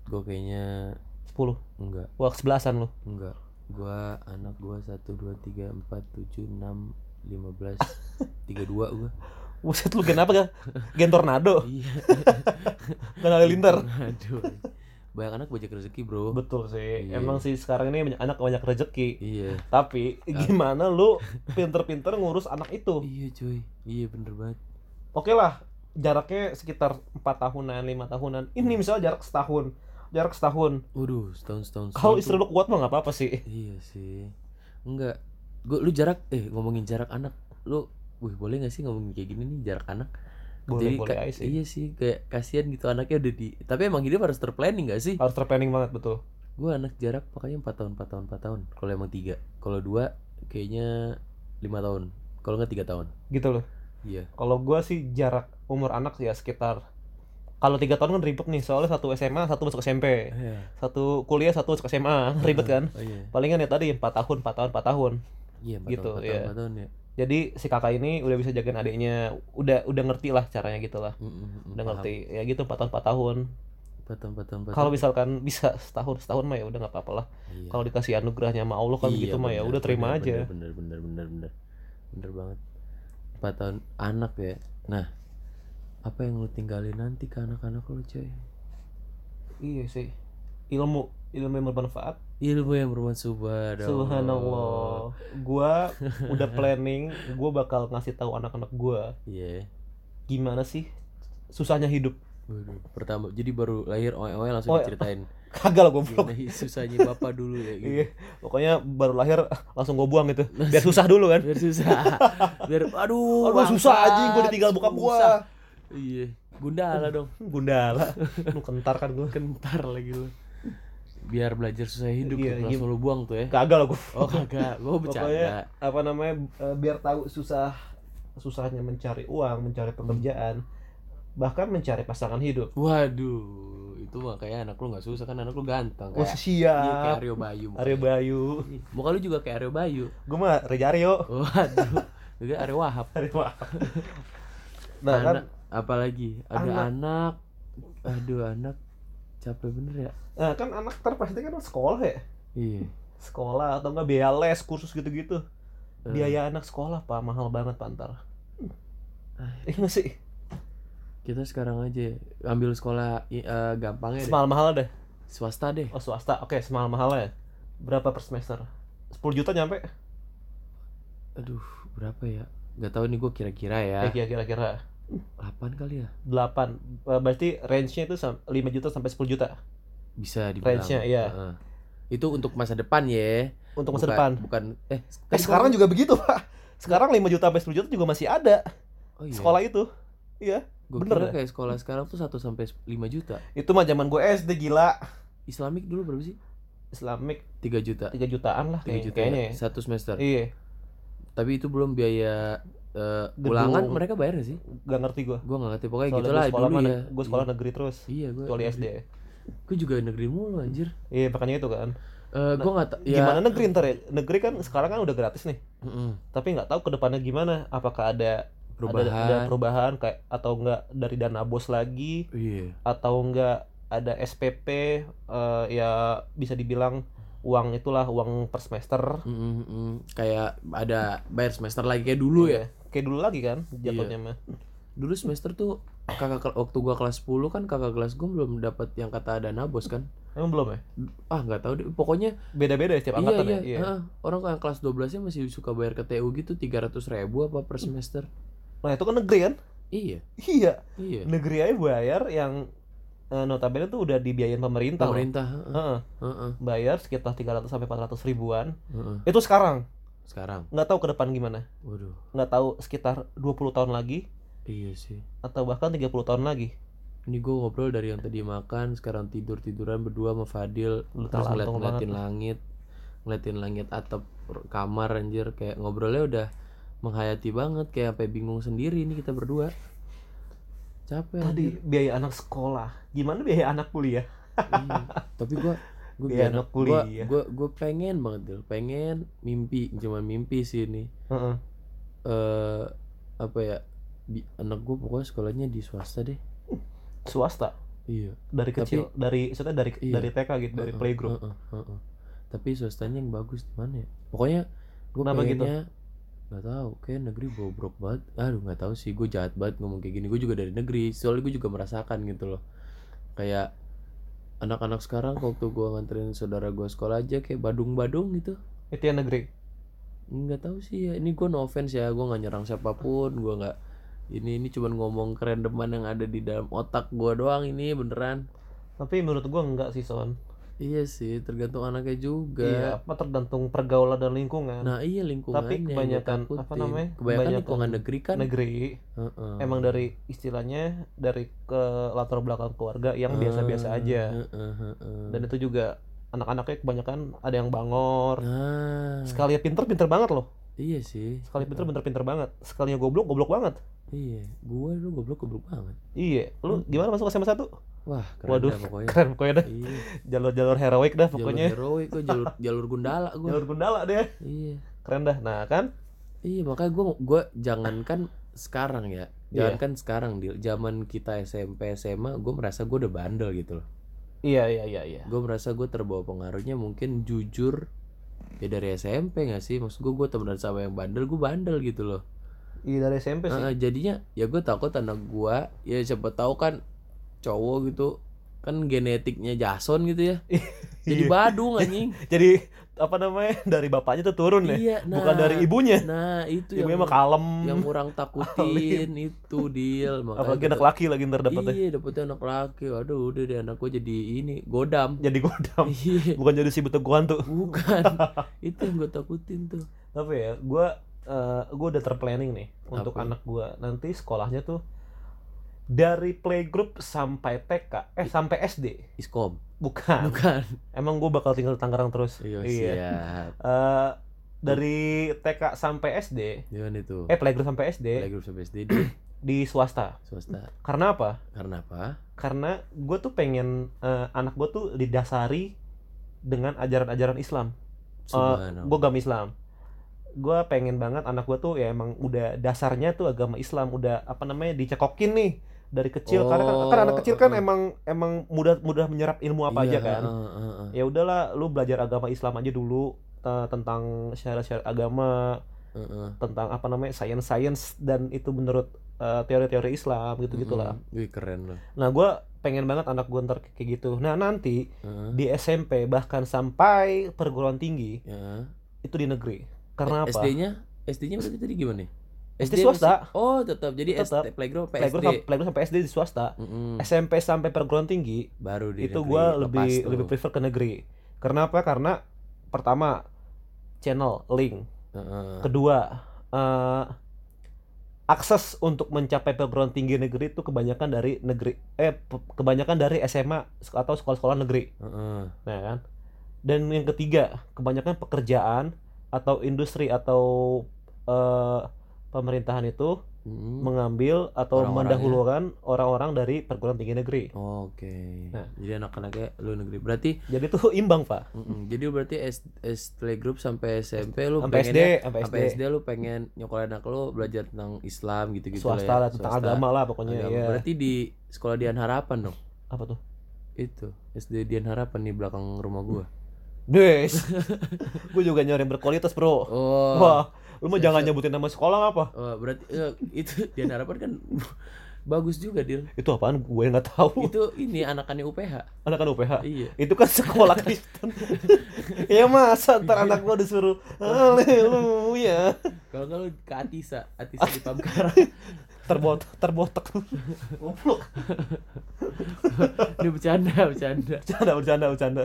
[SPEAKER 2] gue kayaknya
[SPEAKER 1] Sepuluh.
[SPEAKER 2] enggak
[SPEAKER 1] Wah, sebelasan lu.
[SPEAKER 2] enggak gua anak gua satu dua tiga empat tujuh enam lima belas tiga dua gua
[SPEAKER 1] Buset lu gen apa kan? Gen tornado.
[SPEAKER 2] iya
[SPEAKER 1] Gen halilintar.
[SPEAKER 2] aduh banyak anak banyak rezeki bro
[SPEAKER 1] Betul sih.
[SPEAKER 2] Iya.
[SPEAKER 1] Emang sih sekarang ini banyak anak banyak rezeki.
[SPEAKER 2] iya
[SPEAKER 1] Tapi gimana lu pinter-pinter ngurus anak itu?
[SPEAKER 2] iya cuy iya bener banget
[SPEAKER 1] Oke lah, jaraknya sekitar empat tahunan, lima tahunan. Ini misalnya jarak setahun, jarak setahun.
[SPEAKER 2] waduh setahun setahun
[SPEAKER 1] Kalau
[SPEAKER 2] setahun
[SPEAKER 1] istri lu kuat mah nggak apa-apa sih.
[SPEAKER 2] Iya sih. Enggak. Gua lu jarak eh ngomongin jarak anak. Lu wih boleh gak sih ngomongin kayak gini nih jarak anak?
[SPEAKER 1] Boleh, boleh
[SPEAKER 2] ka-
[SPEAKER 1] aja sih.
[SPEAKER 2] Iya sih kayak kasihan gitu anaknya udah di tapi emang hidup harus terplanning gak sih?
[SPEAKER 1] Harus terplanning banget betul.
[SPEAKER 2] Gua anak jarak pokoknya 4 tahun 4 tahun 4 tahun. Kalau emang 3. Kalau 2 kayaknya 5 tahun. Kalau enggak 3 tahun.
[SPEAKER 1] Gitu loh.
[SPEAKER 2] Iya.
[SPEAKER 1] Kalau gua sih jarak umur anak ya sekitar kalau tiga tahun kan ribet nih soalnya satu SMA satu masuk SMP
[SPEAKER 2] Iya.
[SPEAKER 1] satu kuliah satu masuk SMA ribet kan?
[SPEAKER 2] Oh iya.
[SPEAKER 1] palingan ya tadi empat tahun empat tahun empat tahun.
[SPEAKER 2] Iya, 4
[SPEAKER 1] Gitu,
[SPEAKER 2] tahun, 4 tahun, 4 tahun ya.
[SPEAKER 1] jadi si kakak ini udah bisa jagain adiknya udah udah ngerti lah caranya gitu lah.
[SPEAKER 2] Mm, mm, mm,
[SPEAKER 1] udah
[SPEAKER 2] paham.
[SPEAKER 1] ngerti. Ya gitu empat tahun empat tahun.
[SPEAKER 2] 4 tahun 4 tahun 4
[SPEAKER 1] kalau misalkan bisa setahun setahun mah ya udah nggak apa-apa lah.
[SPEAKER 2] Iya.
[SPEAKER 1] kalau dikasih anugerahnya sama Allah kan
[SPEAKER 2] Iya,
[SPEAKER 1] begitu mah ya udah terima
[SPEAKER 2] bener,
[SPEAKER 1] aja.
[SPEAKER 2] bener bener bener bener bener banget. Empat tahun anak ya. Nah apa yang lu tinggalin nanti ke anak-anak lu coy?
[SPEAKER 1] Iya sih. Ilmu. Ilmu yang bermanfaat.
[SPEAKER 2] Ilmu yang bermanfaat.
[SPEAKER 1] Subhanallah. Gua udah planning gua bakal ngasih tahu anak-anak gua.
[SPEAKER 2] Iya.
[SPEAKER 1] Gimana sih susahnya hidup?
[SPEAKER 2] Waduh, pertama jadi baru lahir oe-oe langsung
[SPEAKER 1] Oh,
[SPEAKER 2] diceritain.
[SPEAKER 1] Kagak lah goblok.
[SPEAKER 2] Gimana susahnya bapak dulu ya gitu.
[SPEAKER 1] iya pokoknya baru lahir langsung gua buang gitu biar susah dulu kan?
[SPEAKER 2] Biar susah. Biar aduh
[SPEAKER 1] aduh susah aja gua ditinggal bokap gua.
[SPEAKER 2] Iya. Gundala dong.
[SPEAKER 1] Gundala. Lu kentar kan gua.
[SPEAKER 2] Kentar lagi lu. Biar belajar susah hidup
[SPEAKER 1] Iya,
[SPEAKER 2] tuh, langsung lu buang tuh ya.
[SPEAKER 1] Kagak lah gua.
[SPEAKER 2] Oh kagak. Gua bercanda.
[SPEAKER 1] Pokoknya apa namanya eh, biar tahu susah susahnya mencari uang mencari pekerjaan bahkan mencari pasangan hidup.
[SPEAKER 2] Waduh, itu mah kayak anak lu nggak susah kan anak lu ganteng
[SPEAKER 1] oh
[SPEAKER 2] kayak, iya, kayak
[SPEAKER 1] siap
[SPEAKER 2] Aryo Bayu. mukanya.
[SPEAKER 1] Aryo Bayu.
[SPEAKER 2] Muka lu juga kayak Aryo Bayu.
[SPEAKER 1] gue mah Rejario
[SPEAKER 2] Waduh, juga Aryo Wahab.
[SPEAKER 1] Aryo Wahab. nah kan
[SPEAKER 2] anak, apalagi ada
[SPEAKER 1] Anak.
[SPEAKER 2] anak. Aduh, anak capek bener ya.
[SPEAKER 1] nah kan anak pasti kan sekolah ya
[SPEAKER 2] Iya.
[SPEAKER 1] sekolah atau enggak biaya les kursus gitu-gitu
[SPEAKER 2] Eh.
[SPEAKER 1] biaya anak sekolah pak mahal banget pak ntar iya nggak sih
[SPEAKER 2] Kita sekarang aja ambil sekolah i- eh, gampangnya deh.
[SPEAKER 1] semahal mahal deh
[SPEAKER 2] Swasta deh.
[SPEAKER 1] oh swasta oke semahal mahalnya berapa per semester 10 juta nyampe
[SPEAKER 2] Aduh, berapa ya? Gak tahu nih gue kira-kira ya.
[SPEAKER 1] ya kira-kira
[SPEAKER 2] 8 kali ya.
[SPEAKER 1] 8 Eh, berarti range-nya itu sam- 5 juta sampai 10 juta
[SPEAKER 2] Bisa dibilang.
[SPEAKER 1] Range-nya, iya.
[SPEAKER 2] Heeh. Itu untuk masa depan ya.
[SPEAKER 1] untuk masa
[SPEAKER 2] Bukan-
[SPEAKER 1] depan
[SPEAKER 2] Bukan eh
[SPEAKER 1] Eh, sekarang juga begitu pak sekarang 5 juta sampai 10 juta juga masih ada
[SPEAKER 2] oh, iya.
[SPEAKER 1] sekolah itu iya
[SPEAKER 2] Gue
[SPEAKER 1] bener
[SPEAKER 2] kira
[SPEAKER 1] ya?
[SPEAKER 2] kayak sekolah sekarang tuh 1 sampai 5 juta.
[SPEAKER 1] itu mah zaman gue SD gila
[SPEAKER 2] Islamik dulu berapa sih?
[SPEAKER 1] Islamic
[SPEAKER 2] 3 juta.
[SPEAKER 1] 3 jutaan lah
[SPEAKER 2] 3
[SPEAKER 1] kayak-
[SPEAKER 2] juta
[SPEAKER 1] kayaknya
[SPEAKER 2] ya?
[SPEAKER 1] ya.
[SPEAKER 2] Satu semester.
[SPEAKER 1] iya
[SPEAKER 2] tapi itu belum biaya
[SPEAKER 1] Gedung.
[SPEAKER 2] ulangan mereka bayar gak sih?
[SPEAKER 1] Gak ngerti gue
[SPEAKER 2] gue nggak ngerti. Pokoknya
[SPEAKER 1] Soalnya
[SPEAKER 2] gitu lah
[SPEAKER 1] gue sekolah
[SPEAKER 2] dulu ya.
[SPEAKER 1] gue sekolah negeri terus.
[SPEAKER 2] Iya gue
[SPEAKER 1] kecuali SD
[SPEAKER 2] gue juga negeri mulu anjir.
[SPEAKER 1] Iya makanya itu kan.
[SPEAKER 2] Eh gue nggak tahu ya
[SPEAKER 1] gimana negeri ntar ya? Negeri kan sekarang kan udah gratis nih.
[SPEAKER 2] Mm-mm.
[SPEAKER 1] tapi nggak tahu ke depannya gimana. Apakah ada
[SPEAKER 2] Perubahan.
[SPEAKER 1] ada, ada perubahan kayak atau enggak dari dana bos lagi?
[SPEAKER 2] Iya.
[SPEAKER 1] Atau enggak ada SPP eh, ya bisa dibilang uang itulah uang per semester.
[SPEAKER 2] Mm. kayak ada bayar semester lagi kayak dulu ya?
[SPEAKER 1] Iya. Kayak dulu lagi kan jatuhnya mah.
[SPEAKER 2] Dulu semester tuh kakak waktu gua kelas 10 kan kakak kelas gua belum dapat yang kata dana bos kan.
[SPEAKER 1] Emang belum ya?
[SPEAKER 2] Ah nggak tahu deh. Pokoknya
[SPEAKER 1] beda-beda ya setiap
[SPEAKER 2] iya
[SPEAKER 1] angkatan
[SPEAKER 2] iya,
[SPEAKER 1] ya iya
[SPEAKER 2] orang yang kelas 12 nya masih suka bayar ke TU gitu 300 ribu apa per semester.
[SPEAKER 1] Nah itu kan negeri kan?
[SPEAKER 2] Iya.
[SPEAKER 1] Iya.
[SPEAKER 2] Iya.
[SPEAKER 1] Negeri aja bayar yang eh, notabene tuh udah dibiayain pemerintah.
[SPEAKER 2] Pemerintah heeh,
[SPEAKER 1] Heeh.
[SPEAKER 2] heeh,
[SPEAKER 1] bayar sekitar 300 sampai 400 ribuan.
[SPEAKER 2] Heeh.
[SPEAKER 1] itu sekarang
[SPEAKER 2] sekarang.
[SPEAKER 1] Nggak tahu ke depan gimana.
[SPEAKER 2] Waduh.
[SPEAKER 1] Nggak tahu sekitar 20 tahun lagi.
[SPEAKER 2] Iya sih.
[SPEAKER 1] Atau bahkan 30 tahun lagi.
[SPEAKER 2] Ini gue ngobrol dari yang tadi makan sekarang tidur tiduran berdua sama Fadil
[SPEAKER 1] Lu
[SPEAKER 2] terus ngeliat ngeliatin
[SPEAKER 1] banget.
[SPEAKER 2] langit ngeliatin langit atap kamar anjir. Kayak ngobrolnya udah menghayati banget kayak sampai bingung sendiri ini kita berdua. Capek
[SPEAKER 1] tadi
[SPEAKER 2] anjir.
[SPEAKER 1] biaya anak sekolah. Gimana biaya anak kuliah?
[SPEAKER 2] Iya. tapi gue gue
[SPEAKER 1] Biaya anak kuliah.
[SPEAKER 2] gue gue pengen banget Dil. pengen mimpi cuma mimpi sih ini
[SPEAKER 1] Heeh.
[SPEAKER 2] eh apa ya bi- anak gue pokoknya sekolahnya di swasta deh
[SPEAKER 1] swasta
[SPEAKER 2] iya
[SPEAKER 1] dari
[SPEAKER 2] Tapi-
[SPEAKER 1] kecil dari maksudnya dari
[SPEAKER 2] Iya.
[SPEAKER 1] dari TK gitu dari
[SPEAKER 2] Heeh,
[SPEAKER 1] playgroup
[SPEAKER 2] heeh, heeh. tapi swastanya yang bagus di mana ya pokoknya gue
[SPEAKER 1] gitu?
[SPEAKER 2] pengennya nggak tahu kayak negeri bobrok banget aduh nggak tahu sih gue jahat banget ngomong kayak gini gue juga dari negeri soalnya gue juga merasakan gitu loh kayak anak-anak sekarang waktu gue nganterin saudara gue sekolah aja kayak badung-badung gitu.
[SPEAKER 1] Itu yang negeri?
[SPEAKER 2] Nggak tahu sih ya ini gue no offense ya gue nggak nyerang siapa pun gue nggak ini ini cuman ngomong kerendeman yang ada di dalam otak gue doang ini beneran.
[SPEAKER 1] Tapi menurut gua enggak sih son
[SPEAKER 2] iya sih tergantung anaknya juga.
[SPEAKER 1] Iya apa tergantung pergaulan dan lingkungan.
[SPEAKER 2] Nah iya lingkungan
[SPEAKER 1] Tapi kebanyakan, apa namanya,
[SPEAKER 2] Kebanyakan,
[SPEAKER 1] kebanyakan
[SPEAKER 2] lingkungan negeri kan?
[SPEAKER 1] negeri.
[SPEAKER 2] Heeh.
[SPEAKER 1] emang dari istilahnya dari ke latar belakang keluarga yang biasa-biasa aja.
[SPEAKER 2] heeh, heeh.
[SPEAKER 1] dan itu juga anak-anaknya kebanyakan ada yang bangor.
[SPEAKER 2] Nah.
[SPEAKER 1] Sekali pinter pinter banget loh.
[SPEAKER 2] Iya sih.
[SPEAKER 1] Sekali pinter pinter pinter banget. Sekalinya goblok goblok banget.
[SPEAKER 2] Iya. Gue lu goblok goblok banget.
[SPEAKER 1] Iya. Lu gimana masuk SMA satu
[SPEAKER 2] Wah keren
[SPEAKER 1] waduh
[SPEAKER 2] dah pokoknya.
[SPEAKER 1] keren pokoknya dah.
[SPEAKER 2] Iya.
[SPEAKER 1] Jalur-jalur heroik dah
[SPEAKER 2] Jalur
[SPEAKER 1] pokoknya.
[SPEAKER 2] heroik gue jalur, jalur gundala gue
[SPEAKER 1] jalur gundala deh
[SPEAKER 2] Iya.
[SPEAKER 1] Keren dah. Nah kan?
[SPEAKER 2] Iya makanya gue gue jangankan sekarang ya.
[SPEAKER 1] Iya.
[SPEAKER 2] Jangankan sekarang di zaman kita SMP SMA gue merasa gue udah bandel gitu loh.
[SPEAKER 1] Iya iya iya iya.
[SPEAKER 2] Gue merasa gue terbawa pengaruhnya mungkin jujur ya dari SMP gak sih? Maksud gue gue temenan sama yang bandel gue bandel gitu loh.
[SPEAKER 1] Iya dari SMP sih.
[SPEAKER 2] Heeh, jadinya ya gue takut anak gue ya siapa tahu kan cowok gitu kan genetiknya Jason gitu ya. Jadi
[SPEAKER 1] Iya.
[SPEAKER 2] badung anjing.
[SPEAKER 1] Jadi apa namanya dari bapaknya tuh turun ya?
[SPEAKER 2] Iya nah
[SPEAKER 1] bukan dari ibunya.
[SPEAKER 2] Nah itu
[SPEAKER 1] ibunya
[SPEAKER 2] yang
[SPEAKER 1] mah kalem.
[SPEAKER 2] yang orang takutin itu deal
[SPEAKER 1] apalagi anak laki lagi ntar dapetnya.
[SPEAKER 2] Iya dapetnya anak laki. Waduh udah deh anak gue jadi ini godam.
[SPEAKER 1] Jadi godam.
[SPEAKER 2] Iya.
[SPEAKER 1] Bukan jadi si beteguan tuh.
[SPEAKER 2] Bukan. Itu yang gue takutin tuh.
[SPEAKER 1] Tapi ya gue gue udah terplanning nih untuk
[SPEAKER 2] Apa?
[SPEAKER 1] anak gue nanti sekolahnya tuh dari playgroup sampai TK eh sampai SD
[SPEAKER 2] iskom.
[SPEAKER 1] Bukan.
[SPEAKER 2] Bukan.
[SPEAKER 1] Emang gue bakal tinggal di Tangerang terus.
[SPEAKER 2] Iya
[SPEAKER 1] Eh,
[SPEAKER 2] siap.
[SPEAKER 1] Dari TK sampai SD
[SPEAKER 2] gimana itu?
[SPEAKER 1] eh playgroup sampai SD
[SPEAKER 2] playgroup sampai SD di?
[SPEAKER 1] di swasta.
[SPEAKER 2] Swasta.
[SPEAKER 1] Karena apa?
[SPEAKER 2] Karena apa?
[SPEAKER 1] Karena gue tuh pengen eh, anak gue tuh didasari dengan ajaran-ajaran Islam.
[SPEAKER 2] Subhanallah.
[SPEAKER 1] gue agama Islam. Gue pengen banget anak gue tuh ya emang udah dasarnya tuh agama Islam udah apa namanya dicekokin nih dari kecil karena kan, kan anak kecil kan
[SPEAKER 2] Oh,
[SPEAKER 1] emang emang mudah mudah menyerap ilmu apa aja
[SPEAKER 2] Iya,
[SPEAKER 1] kan
[SPEAKER 2] heeh, heeh, heeh.
[SPEAKER 1] ya udahlah lu belajar agama Islam aja dulu eh, tentang syarat-syarat agama
[SPEAKER 2] Heeh.
[SPEAKER 1] tentang apa namanya sains dan itu menurut eh, teori-teori Islam gitu gitulah
[SPEAKER 2] Mm-mm. Wih keren loh.
[SPEAKER 1] nah gue pengen banget anak gue ntar kayak gitu nah nanti
[SPEAKER 2] Heeh.
[SPEAKER 1] di SMP bahkan sampai perguruan tinggi
[SPEAKER 2] Ya.
[SPEAKER 1] itu di negeri karena apa
[SPEAKER 2] SD-nya SD-nya berarti tadi gimana?
[SPEAKER 1] SD swasta.
[SPEAKER 2] masih- Oh, tetap. Jadi
[SPEAKER 1] Tetap.
[SPEAKER 2] SD playground
[SPEAKER 1] Playground
[SPEAKER 2] PSD.
[SPEAKER 1] sampai, playground sampai SD di swasta
[SPEAKER 2] Mm-mm.
[SPEAKER 1] SMP sampai perguruan tinggi
[SPEAKER 2] Baru di
[SPEAKER 1] itu gue lebih
[SPEAKER 2] tuh.
[SPEAKER 1] lebih prefer ke negeri karena apa karena pertama channel link
[SPEAKER 2] Heeh.
[SPEAKER 1] kedua eh, akses untuk mencapai perguruan tinggi negeri itu kebanyakan dari negeri eh kebanyakan dari SMA atau sekolah-sekolah negeri
[SPEAKER 2] Heeh.
[SPEAKER 1] nah kan dan yang ketiga kebanyakan pekerjaan atau industri atau eh, pemerintahan itu
[SPEAKER 2] Mm-mm.
[SPEAKER 1] mengambil atau
[SPEAKER 2] Orang-orangnya.
[SPEAKER 1] mendahulukan orang-orang dari perguruan tinggi negeri.
[SPEAKER 2] Oke.
[SPEAKER 1] Nah.
[SPEAKER 2] Jadi anak-anaknya lu negeri. Berarti
[SPEAKER 1] Jadi tuh imbang, Pak.
[SPEAKER 2] mm-mm. jadi berarti S, S playgroup sampai SMP lu
[SPEAKER 1] Sampai SD,
[SPEAKER 2] pengennya-
[SPEAKER 1] sampai SD.
[SPEAKER 2] SD lu pengen nyokolain anak lu belajar tentang Islam gitu-gitu
[SPEAKER 1] Swasta
[SPEAKER 2] lah ya.
[SPEAKER 1] tentang
[SPEAKER 2] Swasta,
[SPEAKER 1] agama lah pokoknya
[SPEAKER 2] agama.
[SPEAKER 1] ya.
[SPEAKER 2] Berarti di sekolah Dian Harapan dong.
[SPEAKER 1] Apa tuh?
[SPEAKER 2] Itu SD Dian Harapan di belakang rumah gua.
[SPEAKER 1] Des. gue juga nyari berkualitas, Bro.
[SPEAKER 2] Oh.
[SPEAKER 1] Wah, lu mah jangan nyebutin nama sekolah apa?
[SPEAKER 2] Oh, berarti eh, itu Dian Harapan kan bagus juga Dil.
[SPEAKER 1] Itu apaan? Gue nggak tahu.
[SPEAKER 2] Itu ini anakannya UPH.
[SPEAKER 1] Anak kan UPH.
[SPEAKER 2] Iya.
[SPEAKER 1] Itu kan sekolah Kristen. ya masa ntar anak gua disuruh haleluya.
[SPEAKER 2] Kalau kalau ke Atisa, Atisa di Pamkaran.
[SPEAKER 1] Terbot terbotak. Goblok.
[SPEAKER 2] Ini bercanda, bercanda.
[SPEAKER 1] Bercanda, bercanda, bercanda.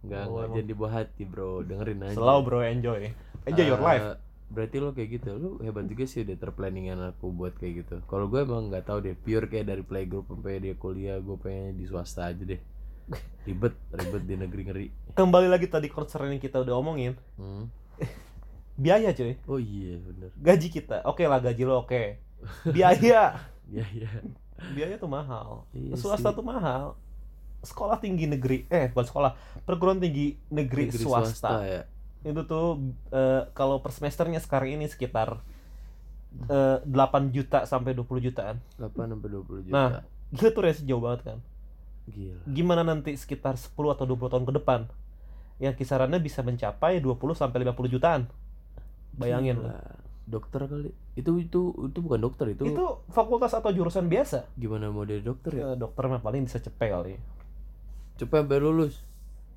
[SPEAKER 2] Enggak,
[SPEAKER 1] Oh,
[SPEAKER 2] enggak jangan dibawa hati, Bro. Dengerin aja.
[SPEAKER 1] Selalu bro enjoy. Enjoy your
[SPEAKER 2] Eh,
[SPEAKER 1] life.
[SPEAKER 2] Berarti lo kayak gitu, lu hebat juga sih udah terplanningan aku buat kayak gitu. Kalau gue emang nggak tahu deh, pure kayak dari playgroup sampai dia kuliah, gue pengen di swasta aja deh. Ribet, ribet di negeri ngeri.
[SPEAKER 1] Kembali lagi tadi concern yang kita udah omongin,
[SPEAKER 2] Hmm.
[SPEAKER 1] biaya cuy.
[SPEAKER 2] Oh iya, bener.
[SPEAKER 1] Gaji kita. Oke lah gaji lo oke. Biaya.
[SPEAKER 2] Iya, iya.
[SPEAKER 1] Biaya tuh mahal.
[SPEAKER 2] Iya
[SPEAKER 1] Swasta
[SPEAKER 2] sih.
[SPEAKER 1] tuh mahal. Sekolah tinggi negeri, eh bukan sekolah, perguruan tinggi negeri,
[SPEAKER 2] Negeri
[SPEAKER 1] swasta.
[SPEAKER 2] ya.
[SPEAKER 1] Itu tuh eh, kalau per semesternya sekarang ini sekitar eh, 8 juta sampai 20 jutaan.
[SPEAKER 2] 8 sampai 20 juta.
[SPEAKER 1] Nah. Gila tuh range jauh banget kan.
[SPEAKER 2] Gila.
[SPEAKER 1] Gimana nanti sekitar 10 atau 20 tahun ke depan yang kisarannya bisa mencapai 20 sampai 50 jutaan. Bayangin
[SPEAKER 2] Gila.
[SPEAKER 1] loh.
[SPEAKER 2] Dokter kali. Itu itu itu bukan dokter itu.
[SPEAKER 1] Itu fakultas atau jurusan biasa.
[SPEAKER 2] Gimana mau jadi dokter ya?
[SPEAKER 1] Eh, dokter mah paling bisa cepet kali.
[SPEAKER 2] Cepet sampai lulus.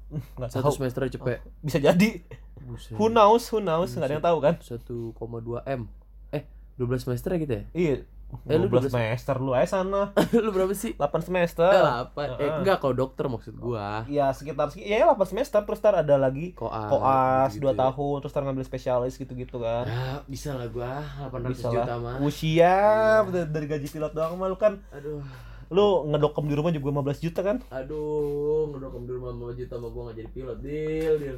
[SPEAKER 1] Nggak
[SPEAKER 2] Satu
[SPEAKER 1] tahu.
[SPEAKER 2] semester cepet.
[SPEAKER 1] Bisa jadi.
[SPEAKER 2] Buset.
[SPEAKER 1] Who knows, who knows, nggak ada yang tahu kan?
[SPEAKER 2] 1,2 M. Eh, 12 semester ya kita ya?
[SPEAKER 1] Iya.
[SPEAKER 2] Eh, lu
[SPEAKER 1] 12
[SPEAKER 2] 12
[SPEAKER 1] semester lu aja sana.
[SPEAKER 2] lu berapa sih?
[SPEAKER 1] 8 semester.
[SPEAKER 2] Eh, 8. Eh,
[SPEAKER 1] Heeh.
[SPEAKER 2] enggak kalau dokter maksud gua.
[SPEAKER 1] Ya sekitar segi- ya 8 semester terus ntar ada lagi
[SPEAKER 2] Koas.
[SPEAKER 1] koas
[SPEAKER 2] gitu-gitu
[SPEAKER 1] 2
[SPEAKER 2] ya.
[SPEAKER 1] tahun terus ntar ngambil spesialis gitu-gitu kan.
[SPEAKER 2] Ya, bisa lah gua 800
[SPEAKER 1] Bisa
[SPEAKER 2] juta
[SPEAKER 1] lah.
[SPEAKER 2] mah.
[SPEAKER 1] Usia
[SPEAKER 2] Iya.
[SPEAKER 1] dari, dari gaji pilot doang mah lu kan
[SPEAKER 2] Aduh.
[SPEAKER 1] Lu ngedokem di rumah juga 15 juta kan?
[SPEAKER 2] Aduh, ngedokem di rumah mau juta sama gua gak jadi pilot. Deal, deal.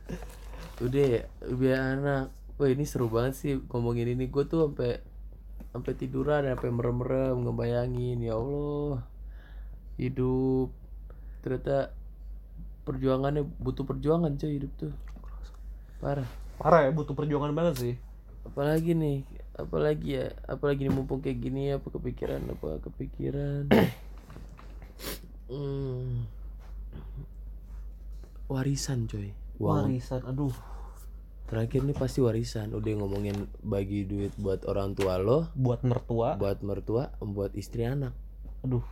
[SPEAKER 2] Udah, biar anak. Wah, ini seru banget sih ngomongin ini. Gua tuh sampai sampai tiduran, sampai merem-merem ngebayangin ya Allah. Hidup ternyata perjuangannya butuh perjuangan coy hidup tuh. Parah.
[SPEAKER 1] Parah ya butuh perjuangan banget sih.
[SPEAKER 2] apalagi nih apalagi ya apalagi nih mumpung kayak gini apa kepikiran apa kepikiran Hmm. warisan coy wow
[SPEAKER 1] Warisan aduh.
[SPEAKER 2] terakhir nih pasti warisan udah ngomongin bagi duit buat orang tua lo
[SPEAKER 1] Buat mertua.
[SPEAKER 2] buat mertua buat istri anak
[SPEAKER 1] Aduh.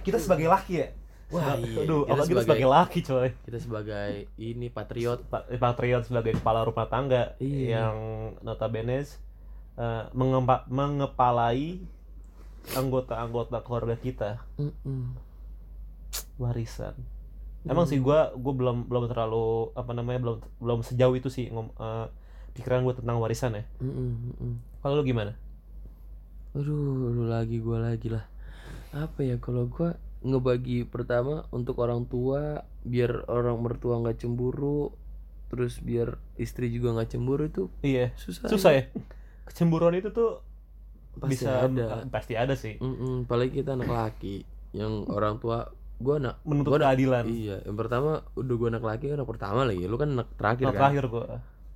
[SPEAKER 1] Kita sebagai laki ya.
[SPEAKER 2] Wah, iya.
[SPEAKER 1] Aduh,
[SPEAKER 2] Kita
[SPEAKER 1] apa kita
[SPEAKER 2] sebagai-
[SPEAKER 1] sebagai laki coy.
[SPEAKER 2] kita sebagai ini patriot
[SPEAKER 1] Pa- Patriot sebagai kepala rumah tangga
[SPEAKER 2] Iya.
[SPEAKER 1] yang notabene eh, mengempa- mengepalai anggota-anggota keluarga kita
[SPEAKER 2] Mm-mm.
[SPEAKER 1] warisan. Emang sih gua gua belum belum terlalu apa namanya belum belum sejauh itu sih ngom, eh, pikiran gue tentang warisan ya. Kalau lu gimana?
[SPEAKER 2] Aduh, lu lagi gua lagi lah. Apa ya kalau gua ngebagi pertama untuk orang tua biar orang mertua nggak cemburu, terus biar istri juga nggak cemburu itu
[SPEAKER 1] Iya,
[SPEAKER 2] susah.
[SPEAKER 1] susah ya. Kecemburuan itu tuh
[SPEAKER 2] Pasti
[SPEAKER 1] bisa
[SPEAKER 2] ada.
[SPEAKER 1] pasti ada sih.
[SPEAKER 2] Mm-mm, apalagi kita anak laki yang orang tua gua anak
[SPEAKER 1] Menuntut
[SPEAKER 2] gua anak-
[SPEAKER 1] keadilan.
[SPEAKER 2] Iya, yang pertama udah gua anak laki anak pertama lagi. Lu kan anak terakhir
[SPEAKER 1] Nah,
[SPEAKER 2] kan.
[SPEAKER 1] terakhir gua.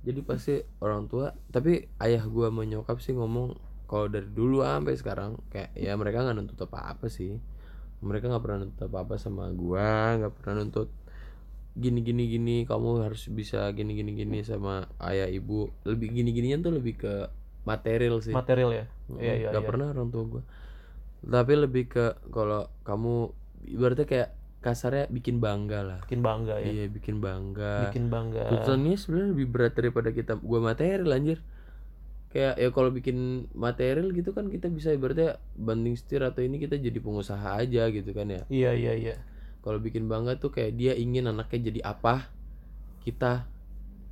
[SPEAKER 2] Jadi pasti orang tua, tapi ayah gua sama nyokap sih ngomong kalau dari dulu sampai sekarang kayak ya mereka nggak nuntut apa-apa sih. Mereka nggak pernah nuntut apa-apa sama gua, nggak pernah nuntut gini gini gini kamu harus bisa gini gini gini sama ayah ibu lebih gini gininya tuh lebih ke material sih
[SPEAKER 1] Material ya. Iya, iya,
[SPEAKER 2] nggak
[SPEAKER 1] iya.
[SPEAKER 2] pernah orang tua gua tapi lebih ke kalau kamu ibaratnya kayak kasarnya bikin bangga lah
[SPEAKER 1] Bikin bangga ya.
[SPEAKER 2] iya bikin bangga
[SPEAKER 1] Bikin bangga.
[SPEAKER 2] tuntutannya sebenarnya lebih berat daripada kita gua material anjir kayak ya kalau bikin material gitu kan kita bisa ibaratnya banding setir atau ini kita jadi pengusaha aja gitu kan ya
[SPEAKER 1] Iya, iya, iya.
[SPEAKER 2] kalau bikin bangga tuh kayak dia ingin anaknya jadi apa kita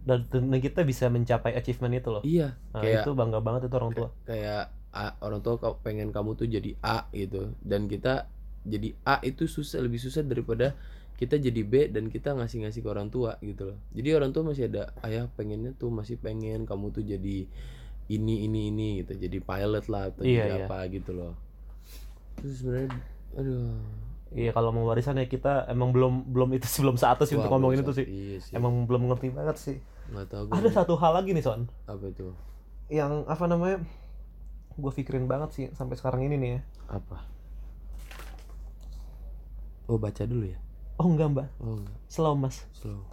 [SPEAKER 1] Dan, kita bisa mencapai achievement itu loh.
[SPEAKER 2] iya
[SPEAKER 1] Nah,
[SPEAKER 2] kayak
[SPEAKER 1] itu bangga banget itu orang tua.
[SPEAKER 2] kayak A- orang tua kau- pengen kamu tuh jadi A gitu dan kita jadi A itu susah lebih susah daripada kita jadi B dan kita ngasih-ngasih ke orang tua gitu loh jadi orang tua masih ada ayah pengennya tuh masih pengen kamu tuh jadi ini ini ini gitu jadi pilot lah atau
[SPEAKER 1] Iya,
[SPEAKER 2] jadi
[SPEAKER 1] iya.
[SPEAKER 2] apa gitu loh terus sebenarnya aduh
[SPEAKER 1] Iya kalau mau warisan ya kita emang belum belum itu sih belum saatnya sih untuk
[SPEAKER 2] Wah,
[SPEAKER 1] ngomongin
[SPEAKER 2] belum
[SPEAKER 1] itu sih.
[SPEAKER 2] iya sih
[SPEAKER 1] Emang belum ngerti banget sih.
[SPEAKER 2] Nggak tahu gue
[SPEAKER 1] Ada satu hal lagi nih Son,
[SPEAKER 2] apa itu
[SPEAKER 1] yang apa namanya? Gue pikirin banget sih sampai sekarang ini nih ya.
[SPEAKER 2] apa oh baca dulu ya
[SPEAKER 1] Oh enggak mbak,
[SPEAKER 2] oh enggak
[SPEAKER 1] slow mas.
[SPEAKER 2] slow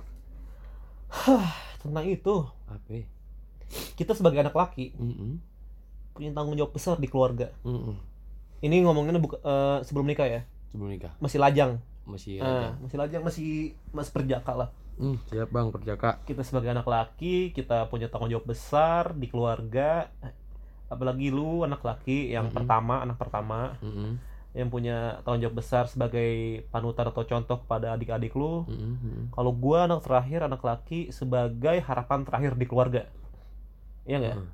[SPEAKER 1] Tentang itu,
[SPEAKER 2] apa
[SPEAKER 1] kita sebagai anak laki
[SPEAKER 2] Mm-mm.
[SPEAKER 1] punya tanggung jawab besar di keluarga.
[SPEAKER 2] Mm-mm.
[SPEAKER 1] Ini ngomonginnya buka, eh, sebelum nikah ya,
[SPEAKER 2] sebelum nikah
[SPEAKER 1] masih lajang.
[SPEAKER 2] masih
[SPEAKER 1] Eh,
[SPEAKER 2] ada
[SPEAKER 1] masih lajang, masih masih perjaka lah.
[SPEAKER 2] Hmm, siap bang perjaka
[SPEAKER 1] Kita sebagai anak laki, kita punya tanggung jawab besar di keluarga. Apalagi lu anak laki yang
[SPEAKER 2] Mm-mm.
[SPEAKER 1] pertama, anak pertama.
[SPEAKER 2] Mm-mm.
[SPEAKER 1] yang punya tanggung jawab besar sebagai panutan atau contoh kepada adik-adik lu.
[SPEAKER 2] Mm-mm. Mm-mm.
[SPEAKER 1] Kalau gua anak terakhir, anak laki sebagai harapan terakhir di keluarga. Iya nggak?
[SPEAKER 2] Hmm.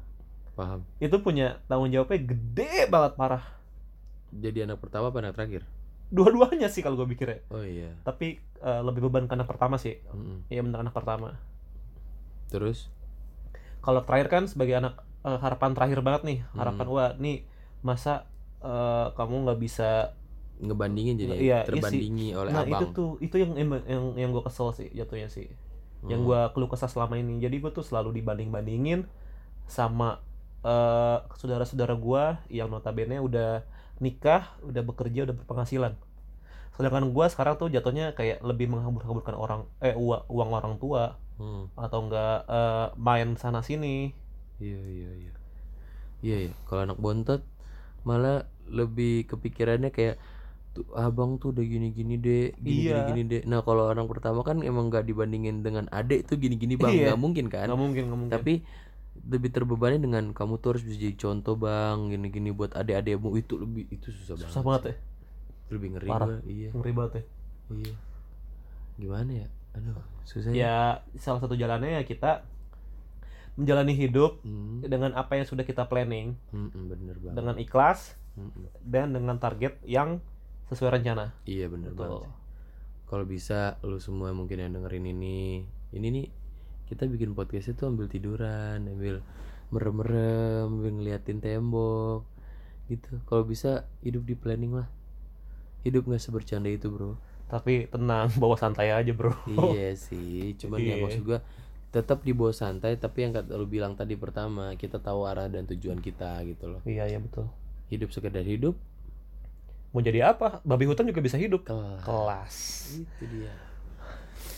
[SPEAKER 2] paham
[SPEAKER 1] Itu punya tanggung jawabnya gede banget parah.
[SPEAKER 2] jadi anak pertama apa anak terakhir
[SPEAKER 1] Dua-duanya sih kalau gue pikirnya.
[SPEAKER 2] oh iya
[SPEAKER 1] Tapi eh, lebih beban ke anak pertama sih. Iya benar anak pertama.
[SPEAKER 2] terus
[SPEAKER 1] Kalau terakhir kan sebagai anak eh, harapan terakhir banget nih. Harapan
[SPEAKER 2] Hmm.
[SPEAKER 1] wah nih masa eh, kamu nggak bisa
[SPEAKER 2] ngebandingin jadi
[SPEAKER 1] Iya, iya sih.
[SPEAKER 2] terbandingi oleh
[SPEAKER 1] nah
[SPEAKER 2] abang
[SPEAKER 1] itu tuh itu yang yang yang, gue kesel sih jatuhnya sih yang
[SPEAKER 2] Hmm.
[SPEAKER 1] gue keluh kesah selama ini jadi gue tuh selalu dibanding bandingin sama eh saudara-saudara gue yang notabene udah nikah udah bekerja udah berpenghasilan. Sedangkan gue sekarang tuh jatuhnya kayak lebih menghambur-hamburkan orang eh uang, uang orang tua.
[SPEAKER 2] Hmm.
[SPEAKER 1] atau enggak eh, main sana sini.
[SPEAKER 2] Iya iya iya. Iya iya. Kalau anak bontot malah lebih kepikirannya kayak tuh abang tuh udah gini-gini deh gini
[SPEAKER 1] Iya.
[SPEAKER 2] gini deh nah kalau orang pertama kan emang nggak dibandingin dengan adik tuh gini-gini bang.
[SPEAKER 1] Iya.
[SPEAKER 2] nggak mungkin kan?
[SPEAKER 1] Nggak mungkin nggak mungkin.
[SPEAKER 2] Tapi lebih terbebani dengan kamu tuh harus bisa jadi contoh bang. Gini-gini buat adik-adikmu itu lebih itu susah,
[SPEAKER 1] susah
[SPEAKER 2] banget
[SPEAKER 1] banget ya?
[SPEAKER 2] Lebih ngeri
[SPEAKER 1] Parah.
[SPEAKER 2] gua, iya.
[SPEAKER 1] Ngeri banget ya?
[SPEAKER 2] Iya. Gimana ya? Aduh susah ya
[SPEAKER 1] ya. salah satu jalannya ya kita menjalani hidup
[SPEAKER 2] hmm,
[SPEAKER 1] dengan apa yang sudah kita planning.
[SPEAKER 2] Hmm, bener banget.
[SPEAKER 1] Dengan ikhlas
[SPEAKER 2] Hmm,
[SPEAKER 1] dan dengan target yang sesuai rencana.
[SPEAKER 2] iya bener banget
[SPEAKER 1] Betul.
[SPEAKER 2] sih. kalau bisa lu semua mungkin yang dengerin ini ini nih kita bikin podcast itu ambil tiduran ambil merem-merem ambil ngeliatin tembok gitu kalau bisa hidup di planning lah hidup nggak sebercanda itu bro
[SPEAKER 1] Tapi tenang, bawa santai aja, Bro.
[SPEAKER 2] iya sih cuman ya
[SPEAKER 1] Iya.
[SPEAKER 2] maksud gua tetap dibawa santai tapi yang kata lu bilang tadi pertama kita tahu arah dan tujuan kita gitu loh
[SPEAKER 1] Iya, iya betul.
[SPEAKER 2] hidup sekedar hidup
[SPEAKER 1] Mau jadi apa? Babi hutan juga bisa hidup.
[SPEAKER 2] kelas
[SPEAKER 1] Kelas.
[SPEAKER 2] itu dia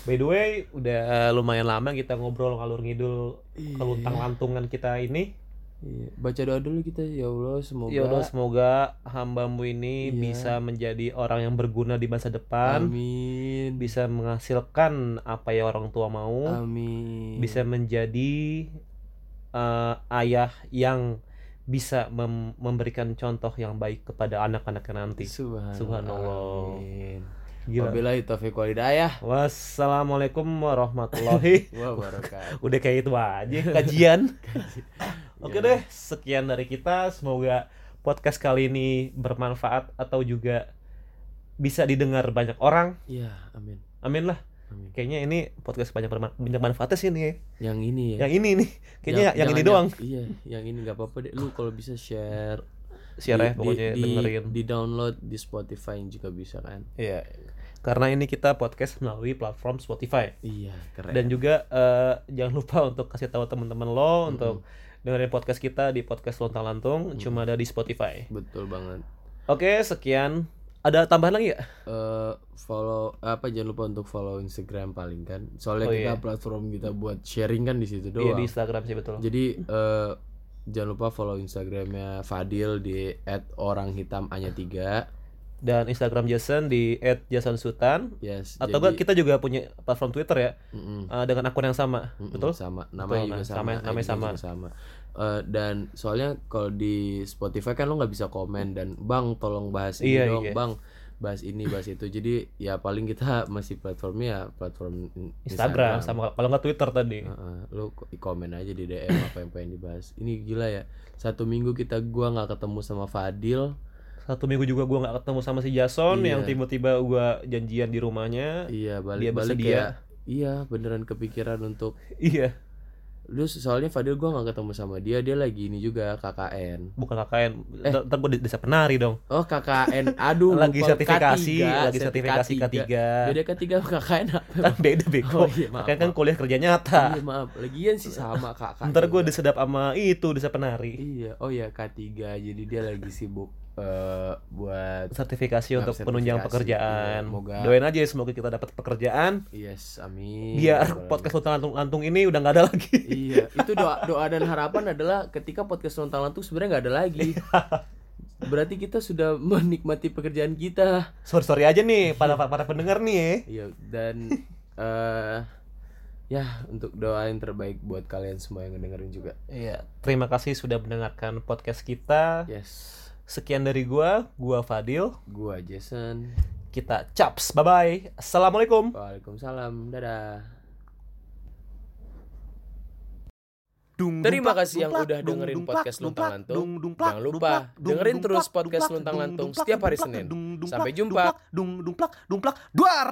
[SPEAKER 1] By the way, udah lumayan lama kita ngobrol ngalur ngidul
[SPEAKER 2] Iya.
[SPEAKER 1] keluntang lantungan kita ini.
[SPEAKER 2] Iya. baca doa dulu kita ya Allah semoga
[SPEAKER 1] Ya Allah, semoga hambamu ini
[SPEAKER 2] Iya.
[SPEAKER 1] bisa menjadi orang yang berguna di masa depan,
[SPEAKER 2] amin
[SPEAKER 1] bisa menghasilkan apa yang orang tua mau,
[SPEAKER 2] amin
[SPEAKER 1] bisa menjadi eh, ayah yang bisa mem- memberikan contoh yang baik kepada anak-anaknya nanti.
[SPEAKER 2] Subhanallah.
[SPEAKER 1] Subhanallah.
[SPEAKER 2] Amin.
[SPEAKER 1] Gila.
[SPEAKER 2] Wabillahi taufiq wal hidayah.
[SPEAKER 1] Wassalamualaikum warahmatullahi
[SPEAKER 2] Wabarakatuh.
[SPEAKER 1] Udah kayak itu aja kajian. Oke deh, sekian dari kita. Semoga podcast kali ini bermanfaat atau juga bisa didengar banyak orang.
[SPEAKER 2] Iya, amin.
[SPEAKER 1] Amin lah.
[SPEAKER 2] Amin.
[SPEAKER 1] Kayaknya ini podcast banyak berma- banyak manfaatnya sih nih.
[SPEAKER 2] Yang ini ya.
[SPEAKER 1] Yang ini nih. Kayaknya
[SPEAKER 2] Jangan-
[SPEAKER 1] yang ini
[SPEAKER 2] jangan
[SPEAKER 1] doang.
[SPEAKER 2] Iya, yang ini nggak apa-apa deh. Lu kalau bisa share
[SPEAKER 1] Share ya
[SPEAKER 2] di-
[SPEAKER 1] pokoknya
[SPEAKER 2] di,
[SPEAKER 1] dengerin.
[SPEAKER 2] di download di Spotify juga bisa kan.
[SPEAKER 1] Iya. Karena ini kita podcast melalui platform Spotify.
[SPEAKER 2] Iya, keren.
[SPEAKER 1] Dan juga eh, jangan lupa untuk kasih tahu teman-teman lo untuk dengerin podcast kita di podcast Lontang Lantung cuma ada di Spotify.
[SPEAKER 2] betul banget.
[SPEAKER 1] Oke, sekian. Ada tambahan lagi ya?
[SPEAKER 2] eh follow apa jangan lupa untuk follow Instagram paling kan. Soalnya
[SPEAKER 1] Oh,
[SPEAKER 2] kita
[SPEAKER 1] iya.
[SPEAKER 2] platform kita buat sharing kan di situ
[SPEAKER 1] Iya
[SPEAKER 2] doang.
[SPEAKER 1] di Instagram sih betul.
[SPEAKER 2] Jadi eh jangan lupa follow Instagramnya Fadil di @oranghitamanya3.
[SPEAKER 1] Dan Instagram Jason di @jasonsutan.
[SPEAKER 2] Yes.
[SPEAKER 1] Atau enggak kita juga punya platform Twitter ya
[SPEAKER 2] Mm-mm.
[SPEAKER 1] eh, dengan akun yang sama,
[SPEAKER 2] Mm-mm,
[SPEAKER 1] betul?
[SPEAKER 2] sama namanya
[SPEAKER 1] Betul,
[SPEAKER 2] juga
[SPEAKER 1] nah,
[SPEAKER 2] sama,
[SPEAKER 1] sama- namanya
[SPEAKER 2] ID-nya
[SPEAKER 1] sama.
[SPEAKER 2] juga sama. Eh, dan soalnya kalau di Spotify kan lo nggak bisa komen dan bang tolong bahas ini
[SPEAKER 1] Iya,
[SPEAKER 2] dong
[SPEAKER 1] iya.
[SPEAKER 2] bang bahas ini bahas itu jadi ya paling kita masih platformnya ya platform in-
[SPEAKER 1] Instagram, sama kalau nggak Twitter tadi.
[SPEAKER 2] Heeh, lu ko- komen aja di DM apa yang pengen dibahas ini gila ya satu minggu kita gua nggak ketemu sama Fadil
[SPEAKER 1] Satu minggu juga gua nggak ketemu sama si Jason
[SPEAKER 2] Iya.
[SPEAKER 1] yang tiba-tiba gua janjian di rumahnya.
[SPEAKER 2] iya balik
[SPEAKER 1] Dia
[SPEAKER 2] balik
[SPEAKER 1] bersedia.
[SPEAKER 2] kayak iya beneran kepikiran untuk
[SPEAKER 1] Iya.
[SPEAKER 2] Terus soalnya Fadil gua nggak ketemu sama dia, dia lagi ini juga KKN.
[SPEAKER 1] bukan KKN
[SPEAKER 2] Eh.
[SPEAKER 1] ntar gue desa penari dong.
[SPEAKER 2] Oh KKN, aduh
[SPEAKER 1] lagi sertifikasi
[SPEAKER 2] K3,
[SPEAKER 1] lagi sertifikasi K3
[SPEAKER 2] Beda ketiga KKN apa?
[SPEAKER 1] kan beda bego
[SPEAKER 2] Oh, iya, maaf,
[SPEAKER 1] KKN kan
[SPEAKER 2] maaf.
[SPEAKER 1] kuliah kerja nyata.
[SPEAKER 2] Iya maaf, lagian sih sama KKN.
[SPEAKER 1] ntar gue disedap sama itu desa penari
[SPEAKER 2] Iya, oh ya K3 jadi dia lagi sibuk eh buat
[SPEAKER 1] sertifikasi
[SPEAKER 2] Nah,
[SPEAKER 1] untuk
[SPEAKER 2] sertifikasi,
[SPEAKER 1] penunjang
[SPEAKER 2] iya.
[SPEAKER 1] pekerjaan
[SPEAKER 2] Semoga-
[SPEAKER 1] doain aja ya, semoga kita dapat pekerjaan
[SPEAKER 2] yes, amin.
[SPEAKER 1] biar
[SPEAKER 2] Boleh.
[SPEAKER 1] podcast Luntang Lantung, Lantung ini udah nggak ada lagi
[SPEAKER 2] Iya, itu doa doa dan harapan adalah ketika podcast lontang lantung sebenarnya nggak ada lagi. Berarti kita sudah menikmati pekerjaan kita.
[SPEAKER 1] sorry sorry aja nih para para pendengar nih ya
[SPEAKER 2] Iya, dan eh ya untuk doa yang terbaik buat kalian semua yang ngedengerin juga.
[SPEAKER 1] Iya, terima kasih sudah mendengarkan podcast kita.
[SPEAKER 2] Yes.
[SPEAKER 1] Sekian dari gua, gua Fadil.
[SPEAKER 2] Gua Jason.
[SPEAKER 1] Kita caps. Bye bye. Assalamualaikum.
[SPEAKER 2] Waalaikumsalam. Dadah.
[SPEAKER 1] Dung,
[SPEAKER 2] Terima kasih yang udah
[SPEAKER 1] dung,
[SPEAKER 2] dengerin podcast Luntang Lantung.
[SPEAKER 1] dung,
[SPEAKER 2] Jangan lupa
[SPEAKER 1] dung,
[SPEAKER 2] dengerin terus podcast Luntang
[SPEAKER 1] dung,
[SPEAKER 2] Lantung setiap hari Senin.
[SPEAKER 1] dung,
[SPEAKER 2] Sampai jumpa.
[SPEAKER 1] dumplak, dung, dumplak, dumplak, duar.